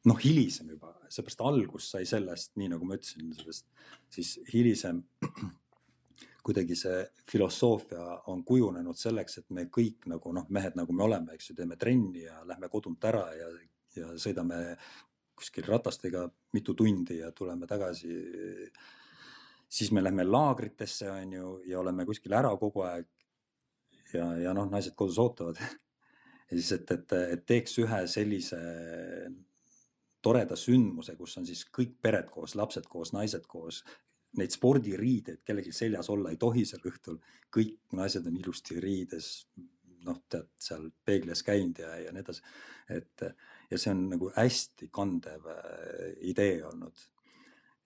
noh, hilisem juba, seepärast algus sai sellest, nii nagu ma ütlesin, sellest siis hilisem kuidagi see filosoofia on kujunenud selleks, et me kõik nagu noh, mehed nagu me oleme, eks ju, teeme trenni ja lähme kodunt ära ja, ja sõidame kuskil ratastega mitu tundi ja tuleme tagasi. siis me lähme laagritesse, on ju, ja oleme kuskil ära kogu aeg. ja, ja noh, naised kodus ootavad ja siis, et, et, et teeks ühe sellise toreda sündmuse, kus on siis kõik pered koos, lapsed koos, naised koos. Neid spordiriideid kellelgi seljas olla ei tohi sel õhtul, kõik naised on ilusti riides, noh, tead seal peeglis käinud ja, ja nii edasi. et ja see on nagu hästi kandev äh, idee olnud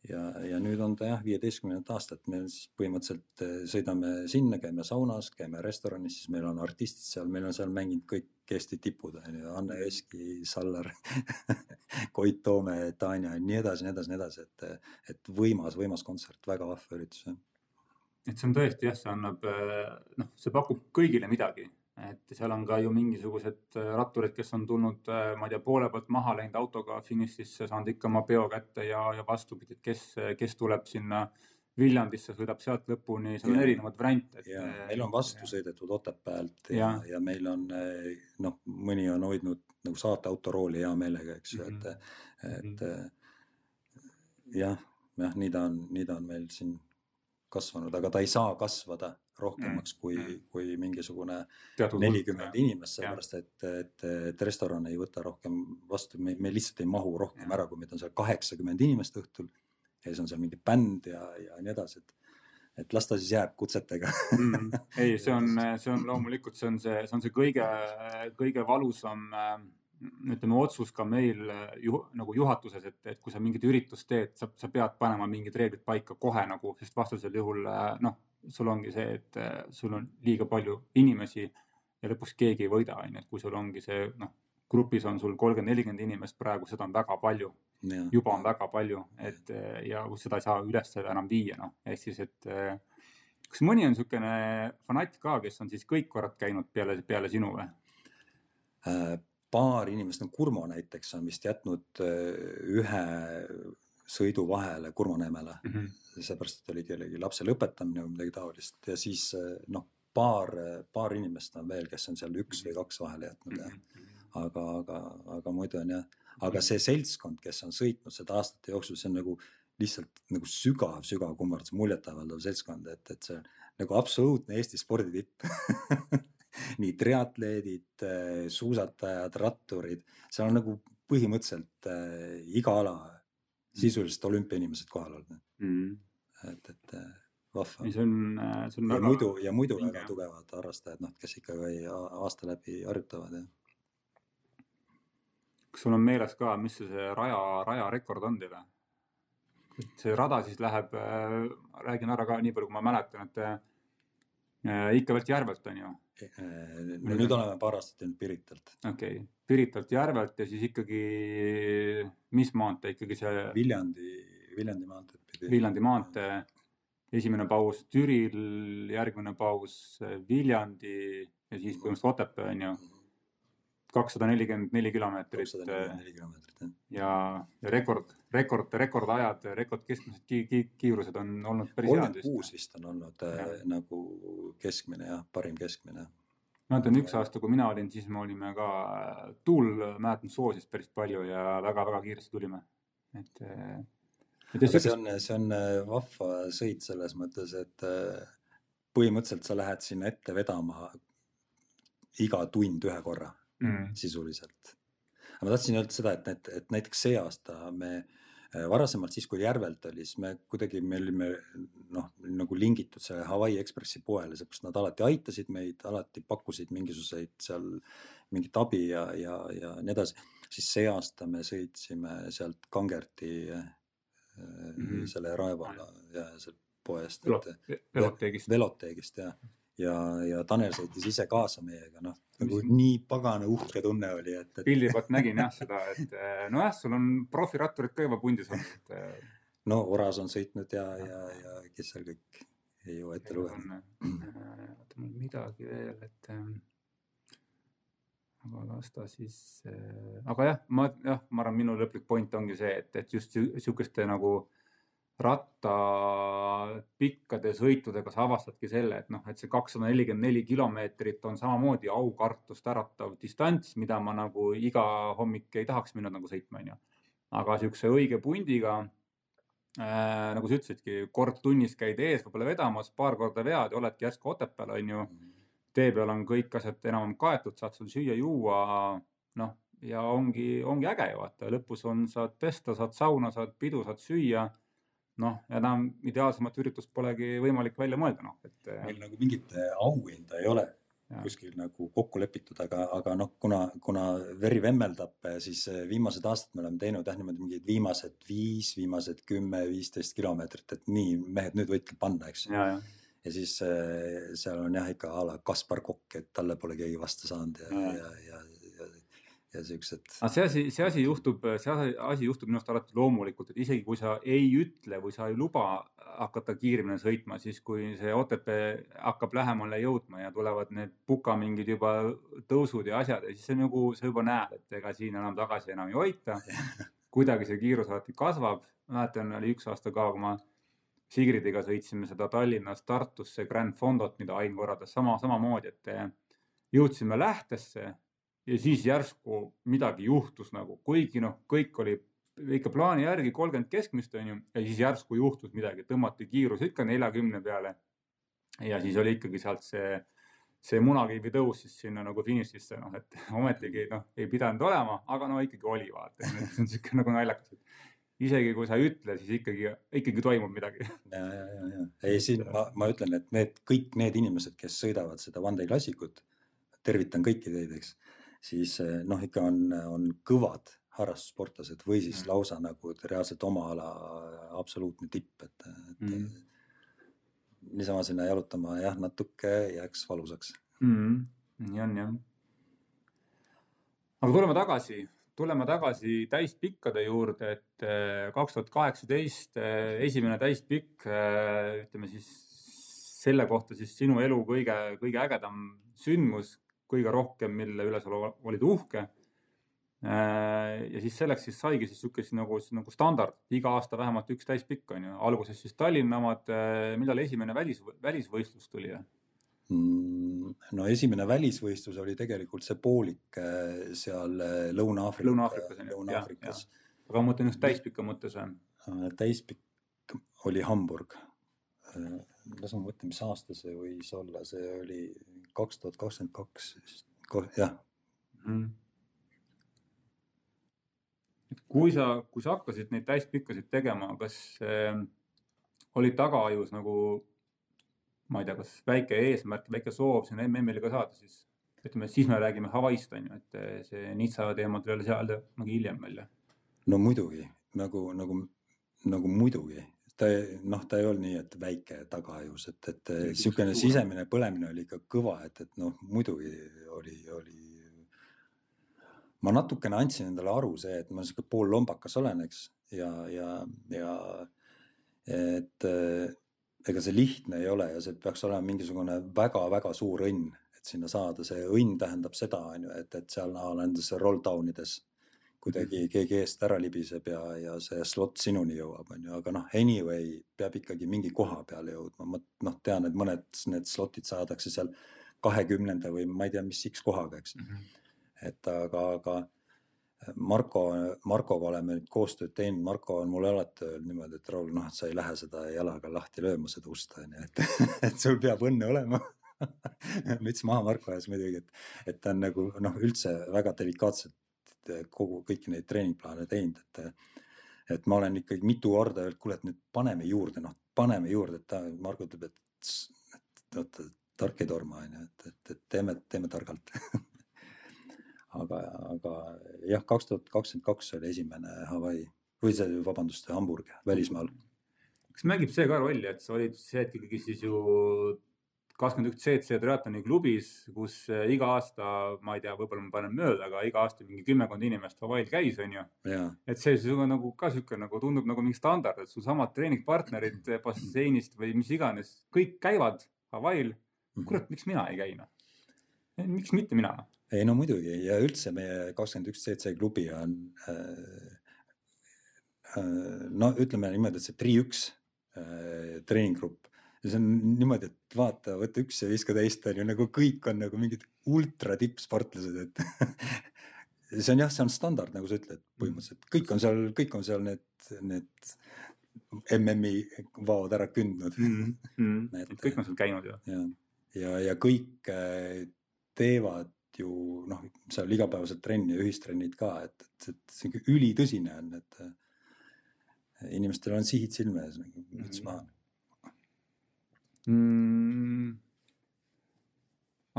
ja, ja nüüd on ta jah, viieteistkümnendat aastat, me siis põhimõtteliselt äh, sõidame sinna, käime saunas, käime restoranis, siis meil on artistid seal, meil on seal mänginud kõik Eesti tipud on ju, Anne Veski, Sallar Koit Toome, Tanja ja nii edasi, nii edasi, nii edasi, et, et võimas, võimas kontsert, väga vahva üritus. et see on tõesti jah, see annab, äh, noh, see pakub kõigile midagi et seal on ka ju mingisugused äh, ratturid, kes on tulnud, äh, ma ei tea, poole pealt maha läinud autoga finišisse, saanud ikka oma peo kätte ja, ja vastupidi, et kes, kes tuleb sinna Viljandisse, sõidab sealt lõpuni, seal on erinevaid variante. Äh, meil on vastu sõidetud Otepäält ja, ja., ja meil on noh, mõni on hoidnud nagu saateauto rooli hea meelega, eks ju mm, -hmm. et, et mm -hmm. jah, jah, nii ta on, nii ta on meil siin kasvanud, aga ta ei saa kasvada rohkemaks kui, kui mingisugune nelikümmend inimest, sellepärast et, et, et restoran ei võta rohkem vastu, me, me lihtsalt ei mahu rohkem ja. ära, kui meid on seal kaheksakümmend inimest õhtul. ja siis on seal mingi bänd ja, ja nii edasi, et, et las ta siis jääb kutsetega mm,. ei, see on, see on loomulikult, see on see, see on see kõige, kõige valusam äh, ütleme otsus ka meil ju, nagu juhatuses, et, et kui sa mingit üritust teed, sa, sa pead panema mingid reeglid paika kohe nagu, sest vastasel juhul äh, noh, sul ongi see, et äh, sul on liiga palju inimesi ja lõpuks keegi ei võida, on ju, et kui sul ongi see noh, grupis on sul kolmkümmend, nelikümmend inimest praegu, seda on väga palju. juba on väga palju, et äh, ja seda ei saa üles enam viia, noh, ehk siis, et äh, kas mõni on niisugune fanatt ka, kes on siis kõik korrad käinud peale, peale sinu või? paar inimest, no Kurmo näiteks on vist jätnud ühe sõidu vahele Kurmaneemele mm. -hmm. seepärast, et oli kellegi lapse lõpetamine või midagi taolist. Ja siis eh, noh, paar, paar inimest on veel, kes on seal üks või kaks vahele jätnud ja aga, aga, aga muidu on jah, aga see seltskond, kes on sõitnud seda aastate jooksul, see on nagu lihtsalt nagu sügav-sügav kummardus, muljetavaldav seltskond, et, et see nagu absoluutne Eesti sporditipp. Nii triatleedid, suusatajad, ratturid, seal on nagu põhimõtteliselt äh, iga ala sisuliselt olümpiainimesed kohal olnud, Mm. et, et äh, vahva see on, see on ja väga muidu ja muidu vinge. väga tugevad harrastajad, noh, kes ikkagi aasta läbi harjutavad ja kas sul on meeles ka, mis see, raja, rajarekord on teil? see rada siis läheb äh,, räägin ära ka nii palju, kui ma mäletan, et äh, ikka veel Järvelt on ju, Eh, no nüüd oleme paar aastat teinud Piritalt, okei okay., Piritalt Järvelt ja siis ikkagi, mis maantee ikkagi see Viljandi, Viljandi maanteed pidi. Viljandi maantee, esimene paus Türil, järgmine paus äh, Viljandi ja siis põhimõtteliselt Otepää on ju, kakssada nelikümmend neli kilomeetrit kakssada äh, nelikümmend neli kilomeetrit jah. ja, ja rekord, rekord, rekordajad, rekord keskmised ki, ki, kiirused on olnud päris head kolmkümmend kuus vist on olnud äh, Jah. nagu keskmine jah, parim keskmine. ma mäletan üks aasta, kui mina olin, siis me olime ka, tuul mäletan soosis päris palju ja väga-väga kiiresti tulime. et, et aga ja see on, see on äh, vahva sõit selles mõttes, et äh, põhimõtteliselt sa lähed sinna ette vedama iga tund ühe korra mm, sisuliselt. aga ma tahtsin öelda seda, et, et, et näiteks see aasta me äh, varasemalt siis, kui Järvelt oli, siis me kuidagi, me olime noh, nagu lingitud selle Hawaii Ekspressi poele, seepärast nad alati aitasid meid, alati pakkusid mingisuguseid seal mingit abi ja, ja, ja nii edasi. siis see aasta me sõitsime sealt Kangerti mm Mhm. selle Raevala ja sealt poest, veloteegist. veloteegist ja, ja, ja Tanel sõitis ise kaasa meiega, noh nagu nii pagana uhke tunne oli, et, et pildi pealt nägin jah seda, et eh, nojah, sul on profiratturid ka juba pundis olnud, et eh, no Oras on sõitnud ja, ja, ja kes seal kõik ei jõua ette lugeda. oota mul midagi veel, et ähm, aga las ta siis äh,, aga jah, ma jah, ma arvan, minu lõplik point ongi see, et, et just sihukeste nagu ratta pikkade sõitudega sa avastadki selle, et noh, et see kakssada nelikümmend neli kilomeetrit on samamoodi aukartust äratav distants, mida ma nagu iga hommik ei tahaks minna nagu sõitma, onju. aga sihukese õige pundiga äh,, nagu sa ütlesidki, kord tunnis käid ees võib-olla vedamas, paar korda vead ja oledki järsku Otepääl, onju. tee peal on kõik asjad enam-vähem kaetud, saad seal süüa-juua, noh, ja ongi, ongi äge ju vaata, lõpus on, saad pesta, saad sauna, saad pidu, saad süüa. noh, enam ideaalsemat üritust polegi võimalik välja mõelda, noh, et meil nagu mingit auhinda ei ole Jah. kuskil nagu kokku lepitud, aga, aga noh, kuna, kuna veri vemmeldab, siis viimased aastad me oleme teinud jah, niimoodi mingid viimased viis, viimased kümme, viisteist kilomeetrit, et nii mehed nüüd võite panna, eks ju. ja, ja, ja siis seal on jah ikka a la Kaspar Kokk, et talle pole keegi vastu saanud ja, Ja. ja, ja, ja, siuksed. aga see asi, see asi juhtub, see asi, asi juhtub minu arust alati loomulikult, et isegi kui sa ei ütle või sa ei luba hakata kiiremini sõitma, siis kui see Otepää hakkab lähemale jõudma ja tulevad need puka mingid juba tõusud ja asjad ja siis see nagu, sa juba näed, et ega siin enam tagasi enam ei hoita. kuidagi see kiirus alati kasvab. mäletan, oli üks aasta ka, kui ma Sigridiga sõitsime seda Tallinnast Tartusse Grand Fondot, mida Ain korraldas sama, samamoodi, et jõudsime lähtesse ja siis järsku midagi juhtus nagu, kuigi noh, kõik oli ikka plaani järgi kolmkümmend keskmist onju. Ja siis järsku juhtus midagi, tõmmati kiirus ikka neljakümne peale. ja siis oli ikkagi sealt see, see munakiivi tõus siis sinna nagu finišisse, noh et ometigi noh, ei pidanud olema, aga no ikkagi oli vaata, see on siuke nagu naljakas, et isegi kui sa ei ütle, siis ikkagi, ikkagi toimub midagi. ja, ja, ja, ja ei siin ma, ma ütlen, et need kõik need inimesed, kes sõidavad seda One Day klassikut, tervitan kõiki teid, eks, siis eh, noh, ikka on, on kõvad harrastussportlased või siis Mm. lausa nagu reaalselt oma ala absoluutne tipp, et, et Mm. mm. niisama sinna jalutama jah, natuke jääks valusaks. mm. -hmm. nii on jah. aga tuleme tagasi, tuleme tagasi täispikkade juurde, et kaks tuhat kaheksateist esimene täispikk, ütleme siis selle kohta siis sinu elu kõige, kõige ägedam sündmus, kõige rohkem, mille üle sa ol- olid uhke. ja siis selleks siis saigi siis sihuke siis nagu, nagu standard, iga aasta vähemalt üks täispikk on ju, alguses siis Tallinna omad, millal esimene välis, välisvõistlus tuli? Mm, no esimene välisvõistlus oli tegelikult see poolik äh, seal äh, Lõuna-Aafrika. Lõuna-Aafrikas jah, jah. aga ma mõtlen just täispika mõttes või? Äh, täispikk oli Hamburg. Las ma mõtlen, mis aasta see võis olla, see oli kaks tuhat kakskümmend kaks, jah. Mm.. kui sa, kui sa hakkasid neid täispikkasid tegema, kas äh, oli tagaajus nagu ma ei tea, kas väike eesmärk, väike soov sinna MM-ile ka saada, siis ütleme, siis me räägime Hawaii'st on ju, et eh, see Nitsa teema tuli seal nagu hiljem välja. no muidugi nagu, nagu, nagu muidugi, ta noh, ta ei olnud nii, et väike tagaajus, et, et niisugune sisemine põlemine oli ikka kõva, et, et noh, muidugi oli, oli. ma natukene andsin endale aru see, et ma sihuke poollombakas olen, eks, ja, ja, ja et ega see lihtne ei ole ja see peaks olema mingisugune väga-väga suur õnn, et sinna saada, see õnn tähendab seda, on ju, et, et seal nendes roll down ides kuidagi keegi eest ära libiseb ja, ja see slot sinuni jõuab, on ju, aga noh, anyway peab ikkagi mingi koha peale jõudma, ma noh, tean, et mõned need slot'id saadakse seal kahekümnenda või ma ei tea, mis X kohaga, eks. Mm. -hmm. et aga, aga Marko, Markoga oleme nüüd koostööd teinud, Marko on mulle alati öelnud niimoodi, et Raul, noh, et sa ei lähe seda jalaga lahti lööma, seda ust on ju, et, et sul peab õnne olema. Müts maha Marko ees muidugi, et, et ta on nagu noh, üldse väga delikaatselt kogu kõiki neid treeningplaane teinud, et, et ma olen ikkagi mitu korda öelnud, kuule, et nüüd paneme juurde, noh, paneme juurde, et ta, Marko ütleb, et, et oota, tark ei torma on ju, et, et, et teeme, teeme targalt aga, aga jah, kaks tuhat kakskümmend kaks oli esimene Hawaii või see, vabandust, Hamburg välismaal. kas mängib see ka rolli, et sa olid see hetk ikkagi siis ju kakskümmend üks CC triatloni klubis, kus eh, iga aasta, ma ei tea, võib-olla ma panen mööda, aga iga aasta mingi kümmekond inimest Hawaii'l käis, on ju. et see on nagu ka sihuke nagu tundub nagu mingi standard, et sul samad treeningpartnerid basseinist või mis iganes, kõik käivad Hawaii'l. Kurat, miks mina ei käi noh? miks mitte mina? ei no muidugi ja üldse meie kakskümmend üks CC klubi on äh, äh, no ütleme niimoodi, et see Tri üks äh, treeninggrupp, see on niimoodi, et vaata, võta üks ja viska teist on ju nagu kõik on nagu mingid ultra tippsportlased, et see on jah, see on standard, nagu sa ütled, põhimõtteliselt kõik on seal, kõik on seal need, need MM-i vaod ära kündnud mm. -hmm. et kõik on seal käinud ju. ja, ja, ja kõik äh, teevad ju noh, seal igapäevased trenni ja ühistrennid ka, et, et, et see ülitõsine on, et inimestel on sihid silme ees, nagu müts mhm. maha mm,.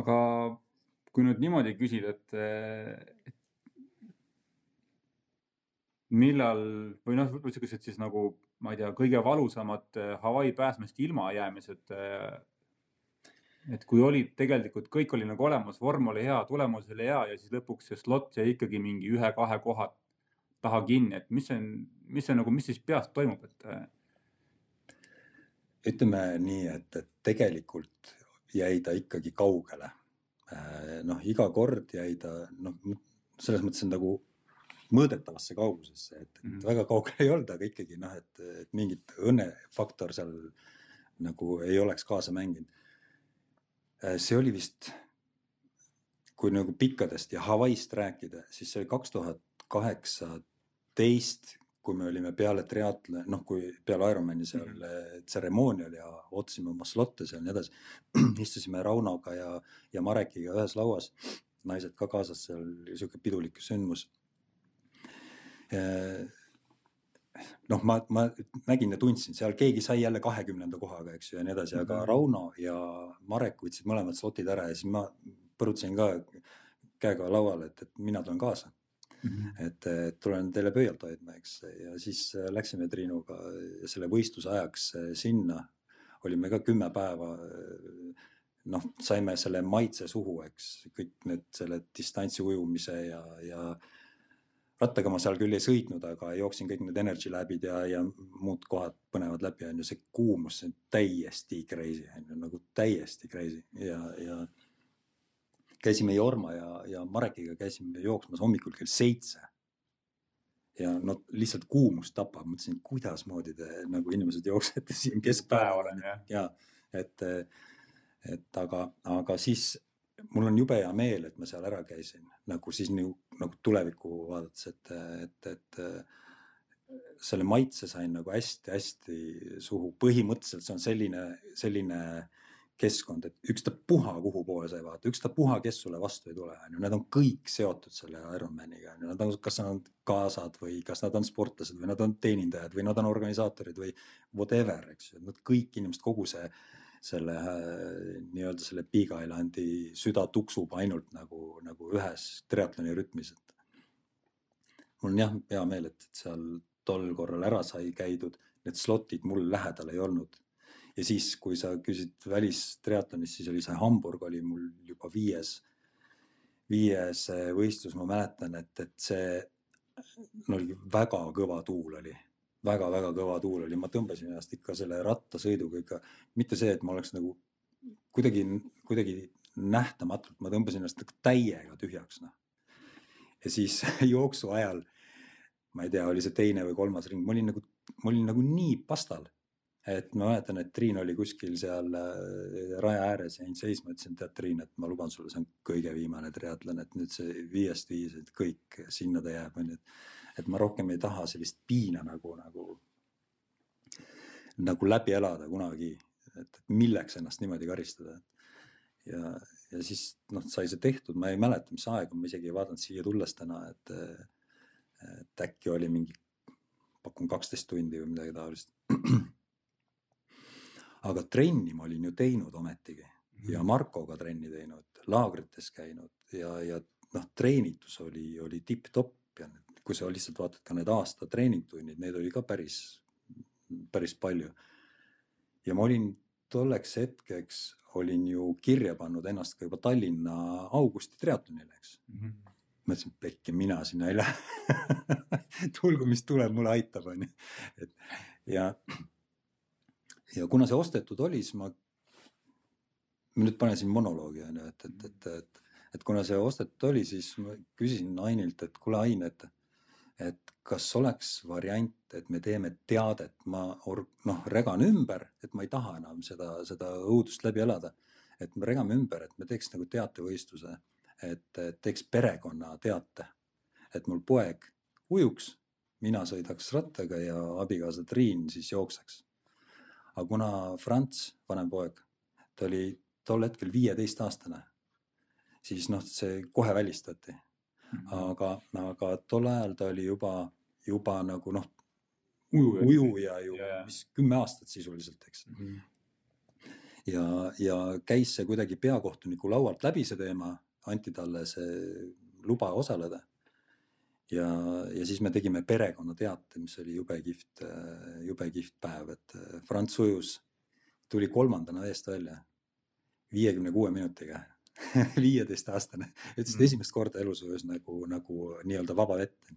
aga kui nüüd niimoodi küsida, et, et millal või noh, siuksed siis nagu ma ei tea, kõige valusamad Hawaii pääsmest ilmajäämised et kui olid tegelikult kõik oli nagu olemas, vorm oli hea, tulemus oli hea ja siis lõpuks see slot jäi ikkagi mingi ühe-kahe koha taha kinni, et mis see on, mis see nagu, mis siis peas toimub, et? Ütleme nii, et, et tegelikult jäi ta ikkagi kaugele. Äh, noh, iga kord jäi ta noh, selles mõttes on nagu mõõdetavasse kaugusesse, et, et mm -hmm. väga kaugel ei olnud, aga ikkagi noh, et, et mingit õnnefaktor seal nagu ei oleks kaasa mänginud Äh, see oli vist, kui nagu pikkadest ja Hawaii'st rääkida, siis see oli kaks tuhat kaheksateist, kui me olime peale triatle, noh, kui peale Ironmani seal mm -hmm. tseremoonial ja ootasime oma slot'e seal ja nii edasi. istusime Raunoga ja, ja Marekiga ühes lauas, naised ka kaasas, seal oli sihuke pidulik sündmus noh, ma, ma nägin ja tundsin, seal keegi sai jälle kahekümnenda kohaga, eks ju, ja nii edasi, aga mhm. Rauno ja Marek võtsid mõlemad slotid ära ja siis ma põrutasin ka käega lauale, et, et mina tulen kaasa mm. -hmm. et, et tulen teile pöialt hoidma, eks, ja siis läksime Triinuga selle võistluse ajaks sinna, olime ka kümme päeva. noh, saime selle maitse suhu, eks, kõik need selle distantsi ujumise ja, ja rattaga ma seal küll ei sõitnud, aga jooksin kõik need energy lab'id ja, ja muud kohad põnevad läbi, on ju, see kuumus, see on täiesti crazy, on ju, nagu täiesti crazy ja, ja. Käisime Jorma ja, ja Marekiga käisime jooksmas hommikul kell seitse. ja no lihtsalt kuumus tapab, mõtlesin, kuidasmoodi te nagu inimesed jooksete siin keskpäeval on jah. ja et, et aga, aga siis mul on jube hea meel, et ma seal ära käisin nagu siis nagu, nagu tulevikku vaadates, et, et, et selle maitse sain nagu hästi-hästi suhu. põhimõtteliselt see on selline, selline keskkond, et ükstapuha, kuhu poole sa ei vaata, ükstapuha, kes sulle vastu ei tule, onju, need on kõik seotud selle Ironmaniga, onju, nad on, kas nad on kaasad või kas nad on sportlased või nad on teenindajad või nad on organisaatorid või whatever, eks ju, nad kõik inimesed, kogu see selle nii-öelda selle Big Islandi süda tuksub ainult nagu, nagu ühes triatloni rütmis, et. mul on jah hea meel, et seal tol korral ära sai käidud, need slotid mul lähedal ei olnud. Ja siis, kui sa küsid välistriatlonist, siis oli see Hamburg oli mul juba viies, viies võistlus, ma mäletan, et, et see no oli väga kõva tuul oli väga-väga kõva tuul oli, ma tõmbasin ennast ikka selle rattasõiduga ikka, mitte see, et ma oleks nagu kuidagi, kuidagi nähtamatult, ma tõmbasin ennast täiega tühjaks, noh. ja siis jooksu ajal, ma ei tea, oli see teine või kolmas ring, ma olin nagu, ma olin nagu nii pastal. Et ma mäletan, et Triin oli kuskil seal äh, raja ääres, jäin seisma, ütlesin, tead Triin, et ma luban sulle, see on kõige viimane triatlon, et nüüd see viiest viis, et kõik sinna ta jääb, onju, et ma rohkem ei taha sellist piina nagu, nagu, nagu läbi elada kunagi, et milleks ennast niimoodi karistada. ja, ja siis noh, sai see tehtud, ma ei mäleta, mis aeg on, ma isegi ei vaadanud siia tulles täna, et, et äkki oli mingi, pakun kaksteist tundi või midagi taolist. Aga trenni ma olin ju teinud ometigi ja mhm. Markoga trenni teinud, laagrites käinud ja, ja noh, treenitus oli, oli tipp-topp ja kui sa lihtsalt vaatad ka need aasta treeningtunnid, neid oli ka päris, päris palju. ja ma olin tolleks hetkeks olin ju kirja pannud ennast ka juba Tallinna augusti triatlonile, eks mm. -hmm. mõtlesin, pekki, mina sinna ei lähe tulgu, mis tuleb, mulle aitab, onju. et ja, ja kuna see ostetud oli, siis ma, ma nüüd panen siin monoloogi onju, et, et, et, et, et kuna see ostetud oli, siis ma küsisin Ainilt, et kuule Ain, et et kas oleks variant, et me teeme teadet, ma noh, regan ümber, et ma ei taha enam seda, seda õudust läbi elada. et me regame ümber, et me teeks nagu teatevõistluse, et teeks perekonna teate, et mul poeg ujuks, mina sõidaks rattaga ja abikaasa Triin siis jookseks. Aga kuna Franz, vanem poeg, ta oli tol hetkel viieteistaastane, siis noh, see kohe välistati Mhm. aga, aga tol ajal ta oli juba, juba nagu noh, ujuja ju yeah., mis kümme aastat sisuliselt, eks mm. -hmm. ja, ja käis see kuidagi peakohtuniku laualt läbi, see teema, anti talle see luba osaleda. Ja, ja siis me tegime perekonnateate, mis oli jube kihvt, jube kihvt päev, et Franz ujus, tuli kolmandana eest välja viiekümne kuue minutiga viieteistaastane, ütles, et mm. esimest korda elus ujus nagu, nagu nii-öelda vaba vett.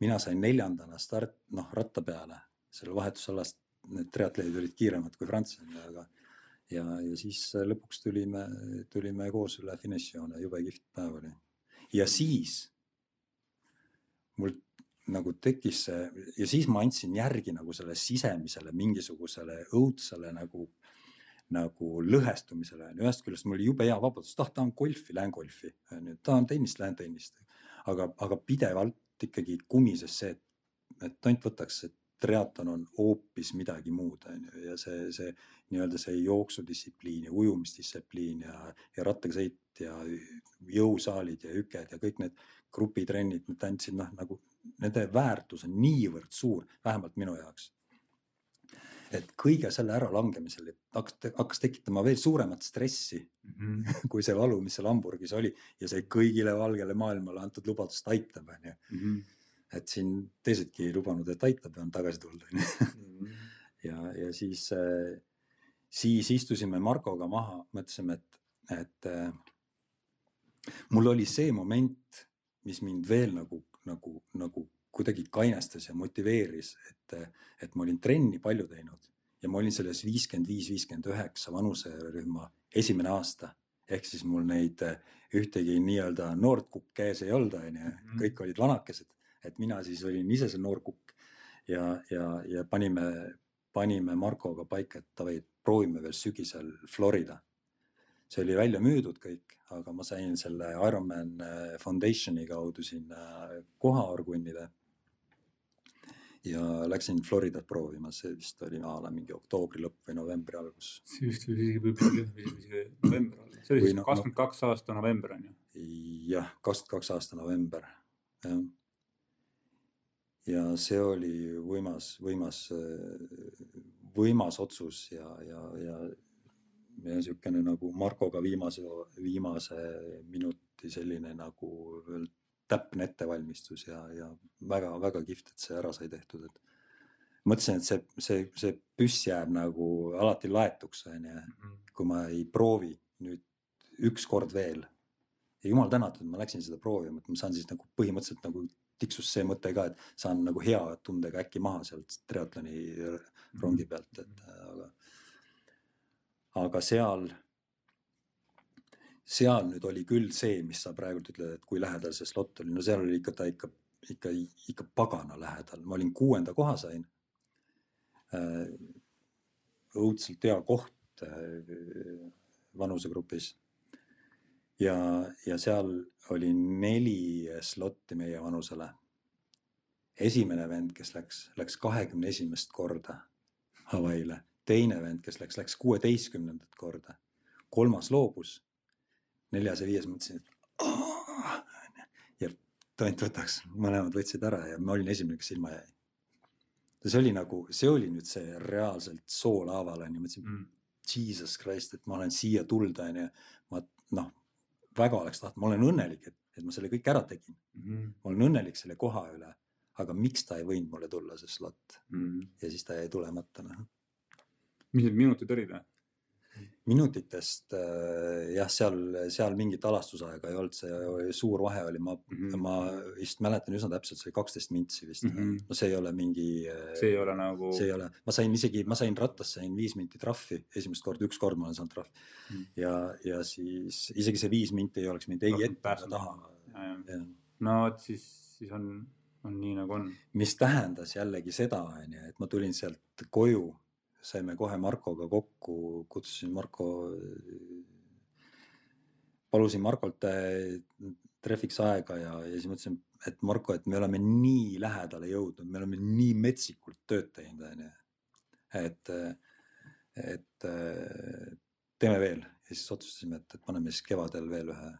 mina sain neljandana start, noh ratta peale, seal vahetusalast need triatleedid olid kiiremad kui Franz, aga ja, ja siis lõpuks tulime, tulime koos üle finišijoone, jube kihvt päev oli. ja siis mul nagu tekkis see ja siis ma andsin järgi nagu selle sisemisele mingisugusele õudsele nagu nagu lõhestumisele ühest küljest mul oli jube hea vabadus, ah tahan golfi, lähen golfi, on ju, tahan tennist, lähen tennist. aga, aga pidevalt ikkagi kumises see, et, et tont võtaks, et triatlon on hoopis midagi muud, on ju, ja see, see nii-öelda see jooksudistsipliin ja ujumisdistsipliin ja, ja rattaga sõit ja jõusaalid ja hüked ja kõik need grupitrennid, need andsid noh, nagu nende väärtus on niivõrd suur, vähemalt minu jaoks et kõige selle äralangemisel hakkas, hakkas tekitama veel suuremat stressi mm -hmm. kui see valu, mis seal Hamburgis oli ja see kõigile valgele maailmale antud lubadust aitab, onju. Mhm. et siin teisedki ei lubanud, et aitab ja on tagasi tulnud, onju. Mhm. ja, ja siis, äh, siis istusime Markoga maha, mõtlesime, et, et äh, mul oli see moment, mis mind veel nagu, nagu, nagu kuidagi kainestas ja motiveeris, et, et ma olin trenni palju teinud ja ma olin selles viiskümmend viis, viiskümmend üheksa vanuserühma esimene aasta ehk siis mul neid äh, ühtegi nii-öelda noort kukk käes ei olnud, onju, Mhm. kõik olid vanakesed, et mina siis olin ise see noor kukk ja, ja, ja panime, panime Markoga paika, et davai, proovime veel sügisel Florida. See oli välja müüdud kõik, aga ma sain selle Ironman äh, Foundationi kaudu sinna koha orgunnida. ja läksin Floridat proovima, see vist oli a la mingi oktoobri lõpp või novembri algus. see vist oli isegi võib-olla november olla, see oli siis kakskümmend kaks aasta november on ju. jah, kakskümmend kaks aasta november, jah. ja see oli võimas, võimas, võimas otsus ja, ja, ja niisugune nagu Markoga viimase, viimase minuti selline nagu täpne ettevalmistus ja, ja väga-väga kihvt, et see ära sai tehtud, et mõtlesin, et see, see, see püss jääb nagu alati laetuks, onju, kui ma ei proovi nüüd ükskord veel ja jumal tänatud, ma läksin seda proovima, et ma saan siis nagu põhimõtteliselt nagu tiksus see mõte ka, et saan nagu hea tundega äkki maha sealt triatloni rongi pealt, et aga, aga seal, seal nüüd oli küll see, mis sa praegult ütled, et kui lähedal see slot oli, no seal oli ikka ta ikka, ikka, ikka pagana lähedal, ma olin kuuenda koha sain. õudselt hea koht äh, vanusegrupis ja, ja seal oli neli slot'i meie vanusele. esimene vend, kes läks, läks kahekümne esimest korda Hawaii'le, teine vend, kes läks, läks kuueteistkümnendat korda, kolmas loobus, neljas ja viies mõtlesin, et ja tont võtaks, mõlemad võtsid ära ja ma olin esimene, kes ilma jäi. see oli nagu, see oli nüüd see reaalselt soolaaval onju, mõtlesin Mm. Jesus Christ, et ma olen siia tulnud, onju. ma noh, väga oleks tahtnud, ma olen õnnelik, et, et ma selle kõik ära tegin. Mhm. ma olen õnnelik selle koha üle, aga miks ta ei võinud mulle tulla, see slot Mhm. ja siis ta jäi tulemata, noh. Mis need minutid olid? minutitest äh, jah, seal, seal mingit alastusaega ei olnud, see suur vahe oli, ma mm. -hmm. ma vist mäletan üsna täpselt, see oli kaksteist mintsi vist mm. -hmm. no see ei ole mingi. see ei ole nagu. see ei ole, ma sain isegi, ma sain rattas sain viis minti trahvi, esimest korda, üks kord ma olen saanud trahvi mm. ja, ja siis isegi see viis minti ei oleks mind ei Rohkem ette ega taha. no vot siis, siis on, on nii nagu on. mis tähendas jällegi seda, onju, et ma tulin sealt koju, saime kohe Markoga kokku, kutsusin Marko. palusin Markolt äh, trehviks aega ja, ja siis mõtlesin, et Marko, et me oleme nii lähedale jõudnud, me oleme nii metsikult tööd teinud, onju. et, et teeme veel ja siis otsustasime, et, et paneme siis kevadel veel ühe.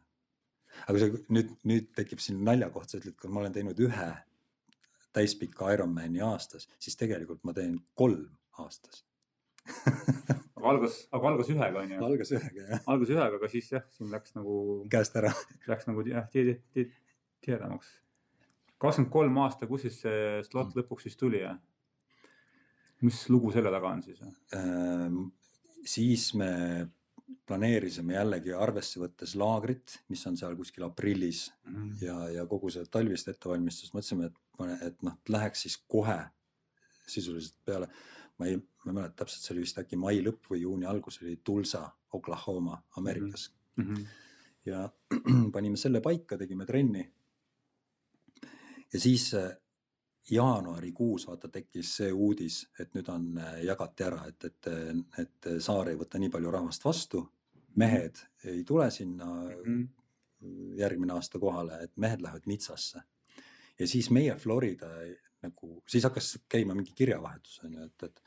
aga see nüüd, nüüd tekib siin naljakoht, sa ütled, kui ma olen teinud ühe täispika Ironmani aastas, siis tegelikult ma teen kolm aastas aga algas, aga algas ühega onju. algas ühega jah, algas ühega, aga siis jah, siin läks nagu, käest ära. läks nagu jah, tihedamaks. kakskümmend kolm aasta, kus siis see slot lõpuks siis tuli ja? mis lugu selle taga on siis? Ehm, siis me planeerisime jällegi arvesse võttes laagrit, mis on seal kuskil aprillis Mhm. ja, ja kogu seda talvist ettevalmistust mõtlesime, et, et noh, läheks siis kohe sisuliselt peale. Ma ei, ma ei mäleta täpselt, see oli vist äkki mai lõpp või juuni algus oli Tulsa, Oklahoma, Ameerikas Mm -hmm. ja panime selle paika, tegime trenni. ja siis äh, jaanuarikuus vaata tekkis see uudis, et nüüd on, äh, jagati ära, et, et, et saar ei võta nii palju rahvast vastu. mehed ei tule sinna Mhm. järgmine aasta kohale, et mehed lähevad Nitsasse. ja siis meie Florida nagu, siis hakkas käima mingi kirjavahetus on ju, et, et,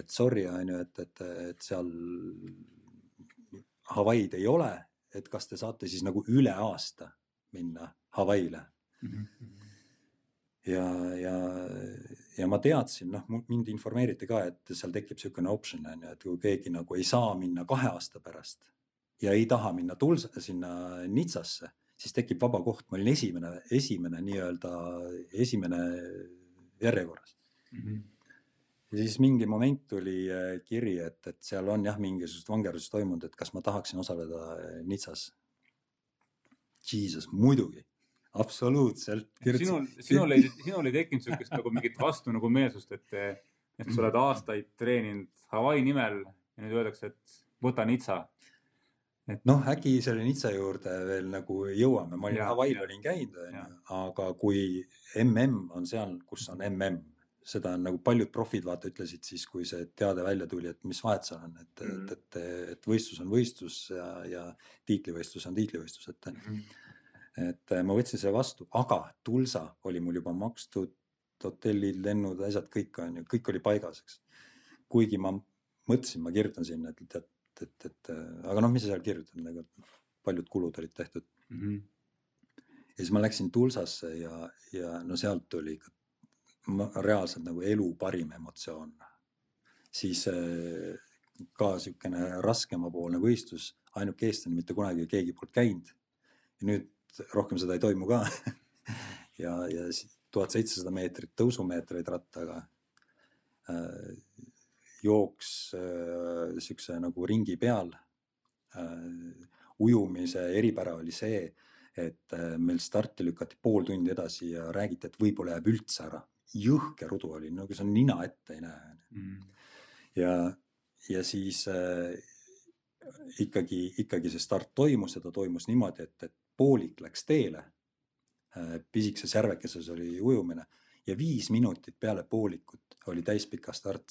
et sorry on ju, et, et, et seal Hawaii'd ei ole, et kas te saate siis nagu üle aasta minna Hawaii'le Mhm. ja, ja, ja ma teadsin, noh, mind informeeriti ka, et seal tekib niisugune optsioon on ju, et kui keegi nagu ei saa minna kahe aasta pärast ja ei taha minna Tulsa sinna Nitsasse, siis tekib vaba koht, ma olin esimene, esimene nii-öelda esimene järjekorras. Mhm. ja siis mingi moment tuli äh, kiri, et, et seal on jah, mingisugust vangerdust toimunud, et kas ma tahaksin osaleda äh, Nitsas. Jesus, muidugi, absoluutselt. sinul, sinul ei, sinul ei tekkinud siukest nagu mingit vastu nagu meelsust, et, et sa oled aastaid treeninud Hawaii nimel ja nüüd öeldakse, et võta Nitsa. noh, äkki selle Nitsa juurde veel nagu jõuame, ma olin Hawaii'l olin käinud, onju aga kui mm on seal, kus on mm, seda on nagu paljud profid vaata ütlesid siis, kui see teade välja tuli, et mis vahet seal on, et mm, Mhm. -hmm. et, et, et võistlus on võistlus ja, ja tiitlivõistlus on tiitlivõistlus, et, et äh, ma võtsin selle vastu, aga Tulsa oli mul juba makstud, hotellid, lennud, asjad, kõik on ju, kõik oli paigas, eks. kuigi ma mõtlesin, ma kirjutan sinna, et tead, et, et, et äh, aga noh, mis sa seal kirjutad, nagu paljud kulud olid tehtud. Mhm. ja siis ma läksin Tulsasse ja, ja no sealt tuli ikka reaalselt nagu elu parim emotsioon. siis äh, ka siukene raskemapoolne võistlus, ainuke eestlane, mitte kunagi keegi polnud käinud. ja nüüd rohkem seda ei toimu ka. ja, ja tuhat seitsesada meetrit tõusumeetreid rattaga äh,. Jooks äh, siukse nagu ringi peal äh,. ujumise eripära oli see, et äh, meil starti lükati pool tundi edasi ja räägiti, et võib-olla jääb üldse ära. jõhker udu oli, nagu sa nina ette ei näe. Mhm. ja, ja siis äh, ikkagi, ikkagi see start toimus ja ta toimus niimoodi, et, et poolik läks teele äh,. pisikeses järvekeses oli ujumine ja viis minutit peale poolikut oli täispika start.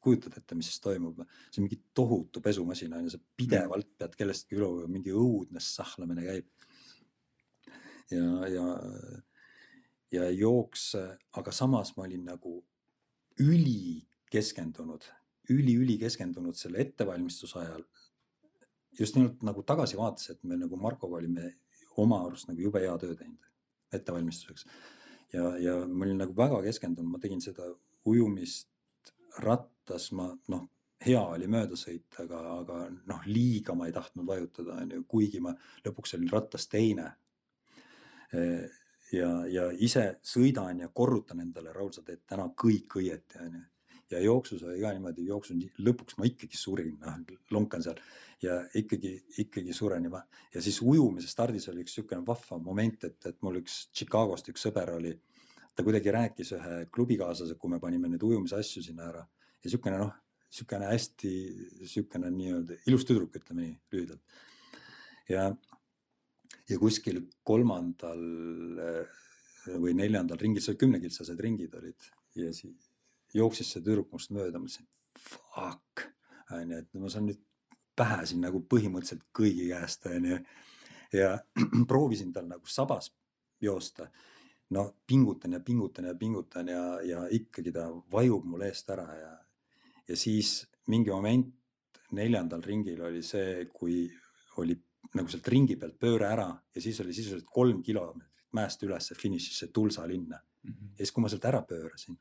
kujutad ette, mis siis toimub? see on mingi tohutu pesumasin on ju, sa pidevalt pead kellestki üle mingi õudne sahlamine käib. ja, ja, ja jooks, aga samas ma olin nagu ülikeskendunud, üli-üli keskendunud selle ettevalmistuse ajal. just nimelt nagu tagasivaates, et me nagu Markoga olime oma arust nagu jube hea töö teinud ettevalmistuseks. ja, ja ma olin nagu väga keskendunud, ma tegin seda ujumist rattas, ma noh, hea oli mööda sõita, aga, aga noh, liiga ma ei tahtnud vajutada, onju, kuigi ma lõpuks olin rattas teine ja, ja ise sõidan ja korrutan endale, Raul, sa teed täna kõik õieti, onju. Ja jooksus oli ka niimoodi, jooksu lõpuks ma ikkagi surin, noh, lonkan seal ja ikkagi, ikkagi suren juba. ja siis ujumise stardis oli üks niisugune vahva moment, et, et mul üks Chicagost üks sõber oli, ta kuidagi rääkis ühe klubikaaslasega, kui me panime neid ujumise asju sinna ära ja niisugune noh, niisugune hästi niisugune nii-öelda ilus tüdruk, ütleme nii lühidalt. ja, ja kuskil kolmandal eh, või neljandal ringil, see oli kümnekiltsased ringid olid ja siis jooksis see tüdruk must mööda, mõtlesin fuck, onju, et ma saan nüüd pähe siin nagu põhimõtteliselt kõigi käest onju. ja proovisin tal nagu sabas joosta. no pingutan ja pingutan ja pingutan ja, ja ikkagi ta vajub mul eest ära ja, ja siis mingi moment neljandal ringil oli see, kui oli nagu sealt ringi pealt pööre ära ja siis oli sisuliselt kolm kilomeetrit mäest ülesse finišisse Tulsa linna. Mhm. ja siis, kui ma sealt ära pöörasin,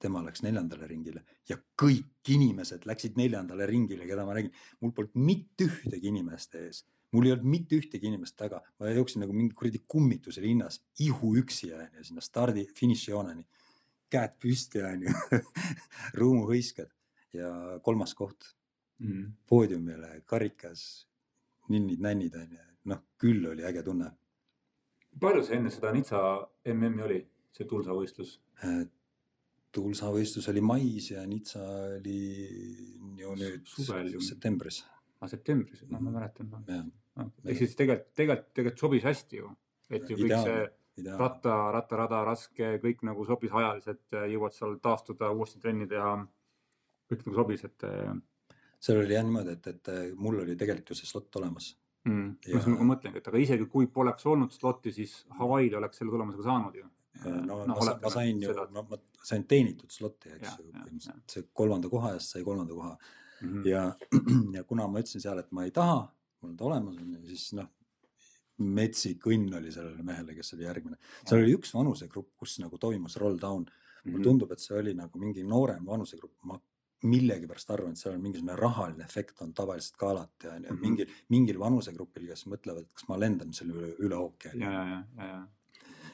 tema läks neljandale ringile ja kõik inimesed läksid neljandale ringile, keda ma nägin, mul polnud mitte ühtegi inimest ees, mul ei olnud mitte ühtegi inimest taga, ma jooksin nagu mingi kuradi kummituse linnas, ihuüksi onju sinna stardi finišijooneni, käed püsti onju, rõõmuhõisked ja kolmas koht. Mhm. poodiumile, karikas, ninnid-nännid onju, noh küll oli äge tunne. palju see enne seda Nitsa MM-i oli, see Tulsa võistlus? Tulsa võistlus oli mais ja Nitsa oli ju nüüd Suvel ju. septembris, aa, septembris, noh, ma mäletan. jah, ehk siis tegelikult, tegelikult, tegelikult sobis hästi ju. et ju kõik see ideaalne, ideaalne. ratta, rattarada raske, kõik nagu sobis ajaliselt, jõuad seal taastuda, uuesti trenni teha. kõik nagu sobis, et seal oli jah niimoodi, et, et mul oli tegelikult ju see slot olemas. mm,. Ja- ma nagu mõtlengi, et aga isegi kui poleks olnud slot'i, siis Hawaii'l oleks selle tulemusega saanud ju. No ma, sa, ma sain ju, no ma sain teenitud slot'i, eks ju põhimõtteliselt see kolmanda koha eest sai kolmanda koha mm. ja, ja kuna ma ütlesin seal, et ma ei taha, mul on ta olemas, siis noh, metsik õnn oli sellele mehele, kes oli järgmine. seal oli üks vanusegrupp, kus nagu toimus roll down. Mulle tundub, et see oli nagu mingi noorem vanusegrupp, ma millegipärast arvan, et seal on mingisugune rahaline efekt on tavaliselt ka alati on ju Mhm. mingil, mingil vanusegrupil, kes mõtlevad, kas ma lendan selle üle, üle ookeani ja, ja, ja, ja, ja.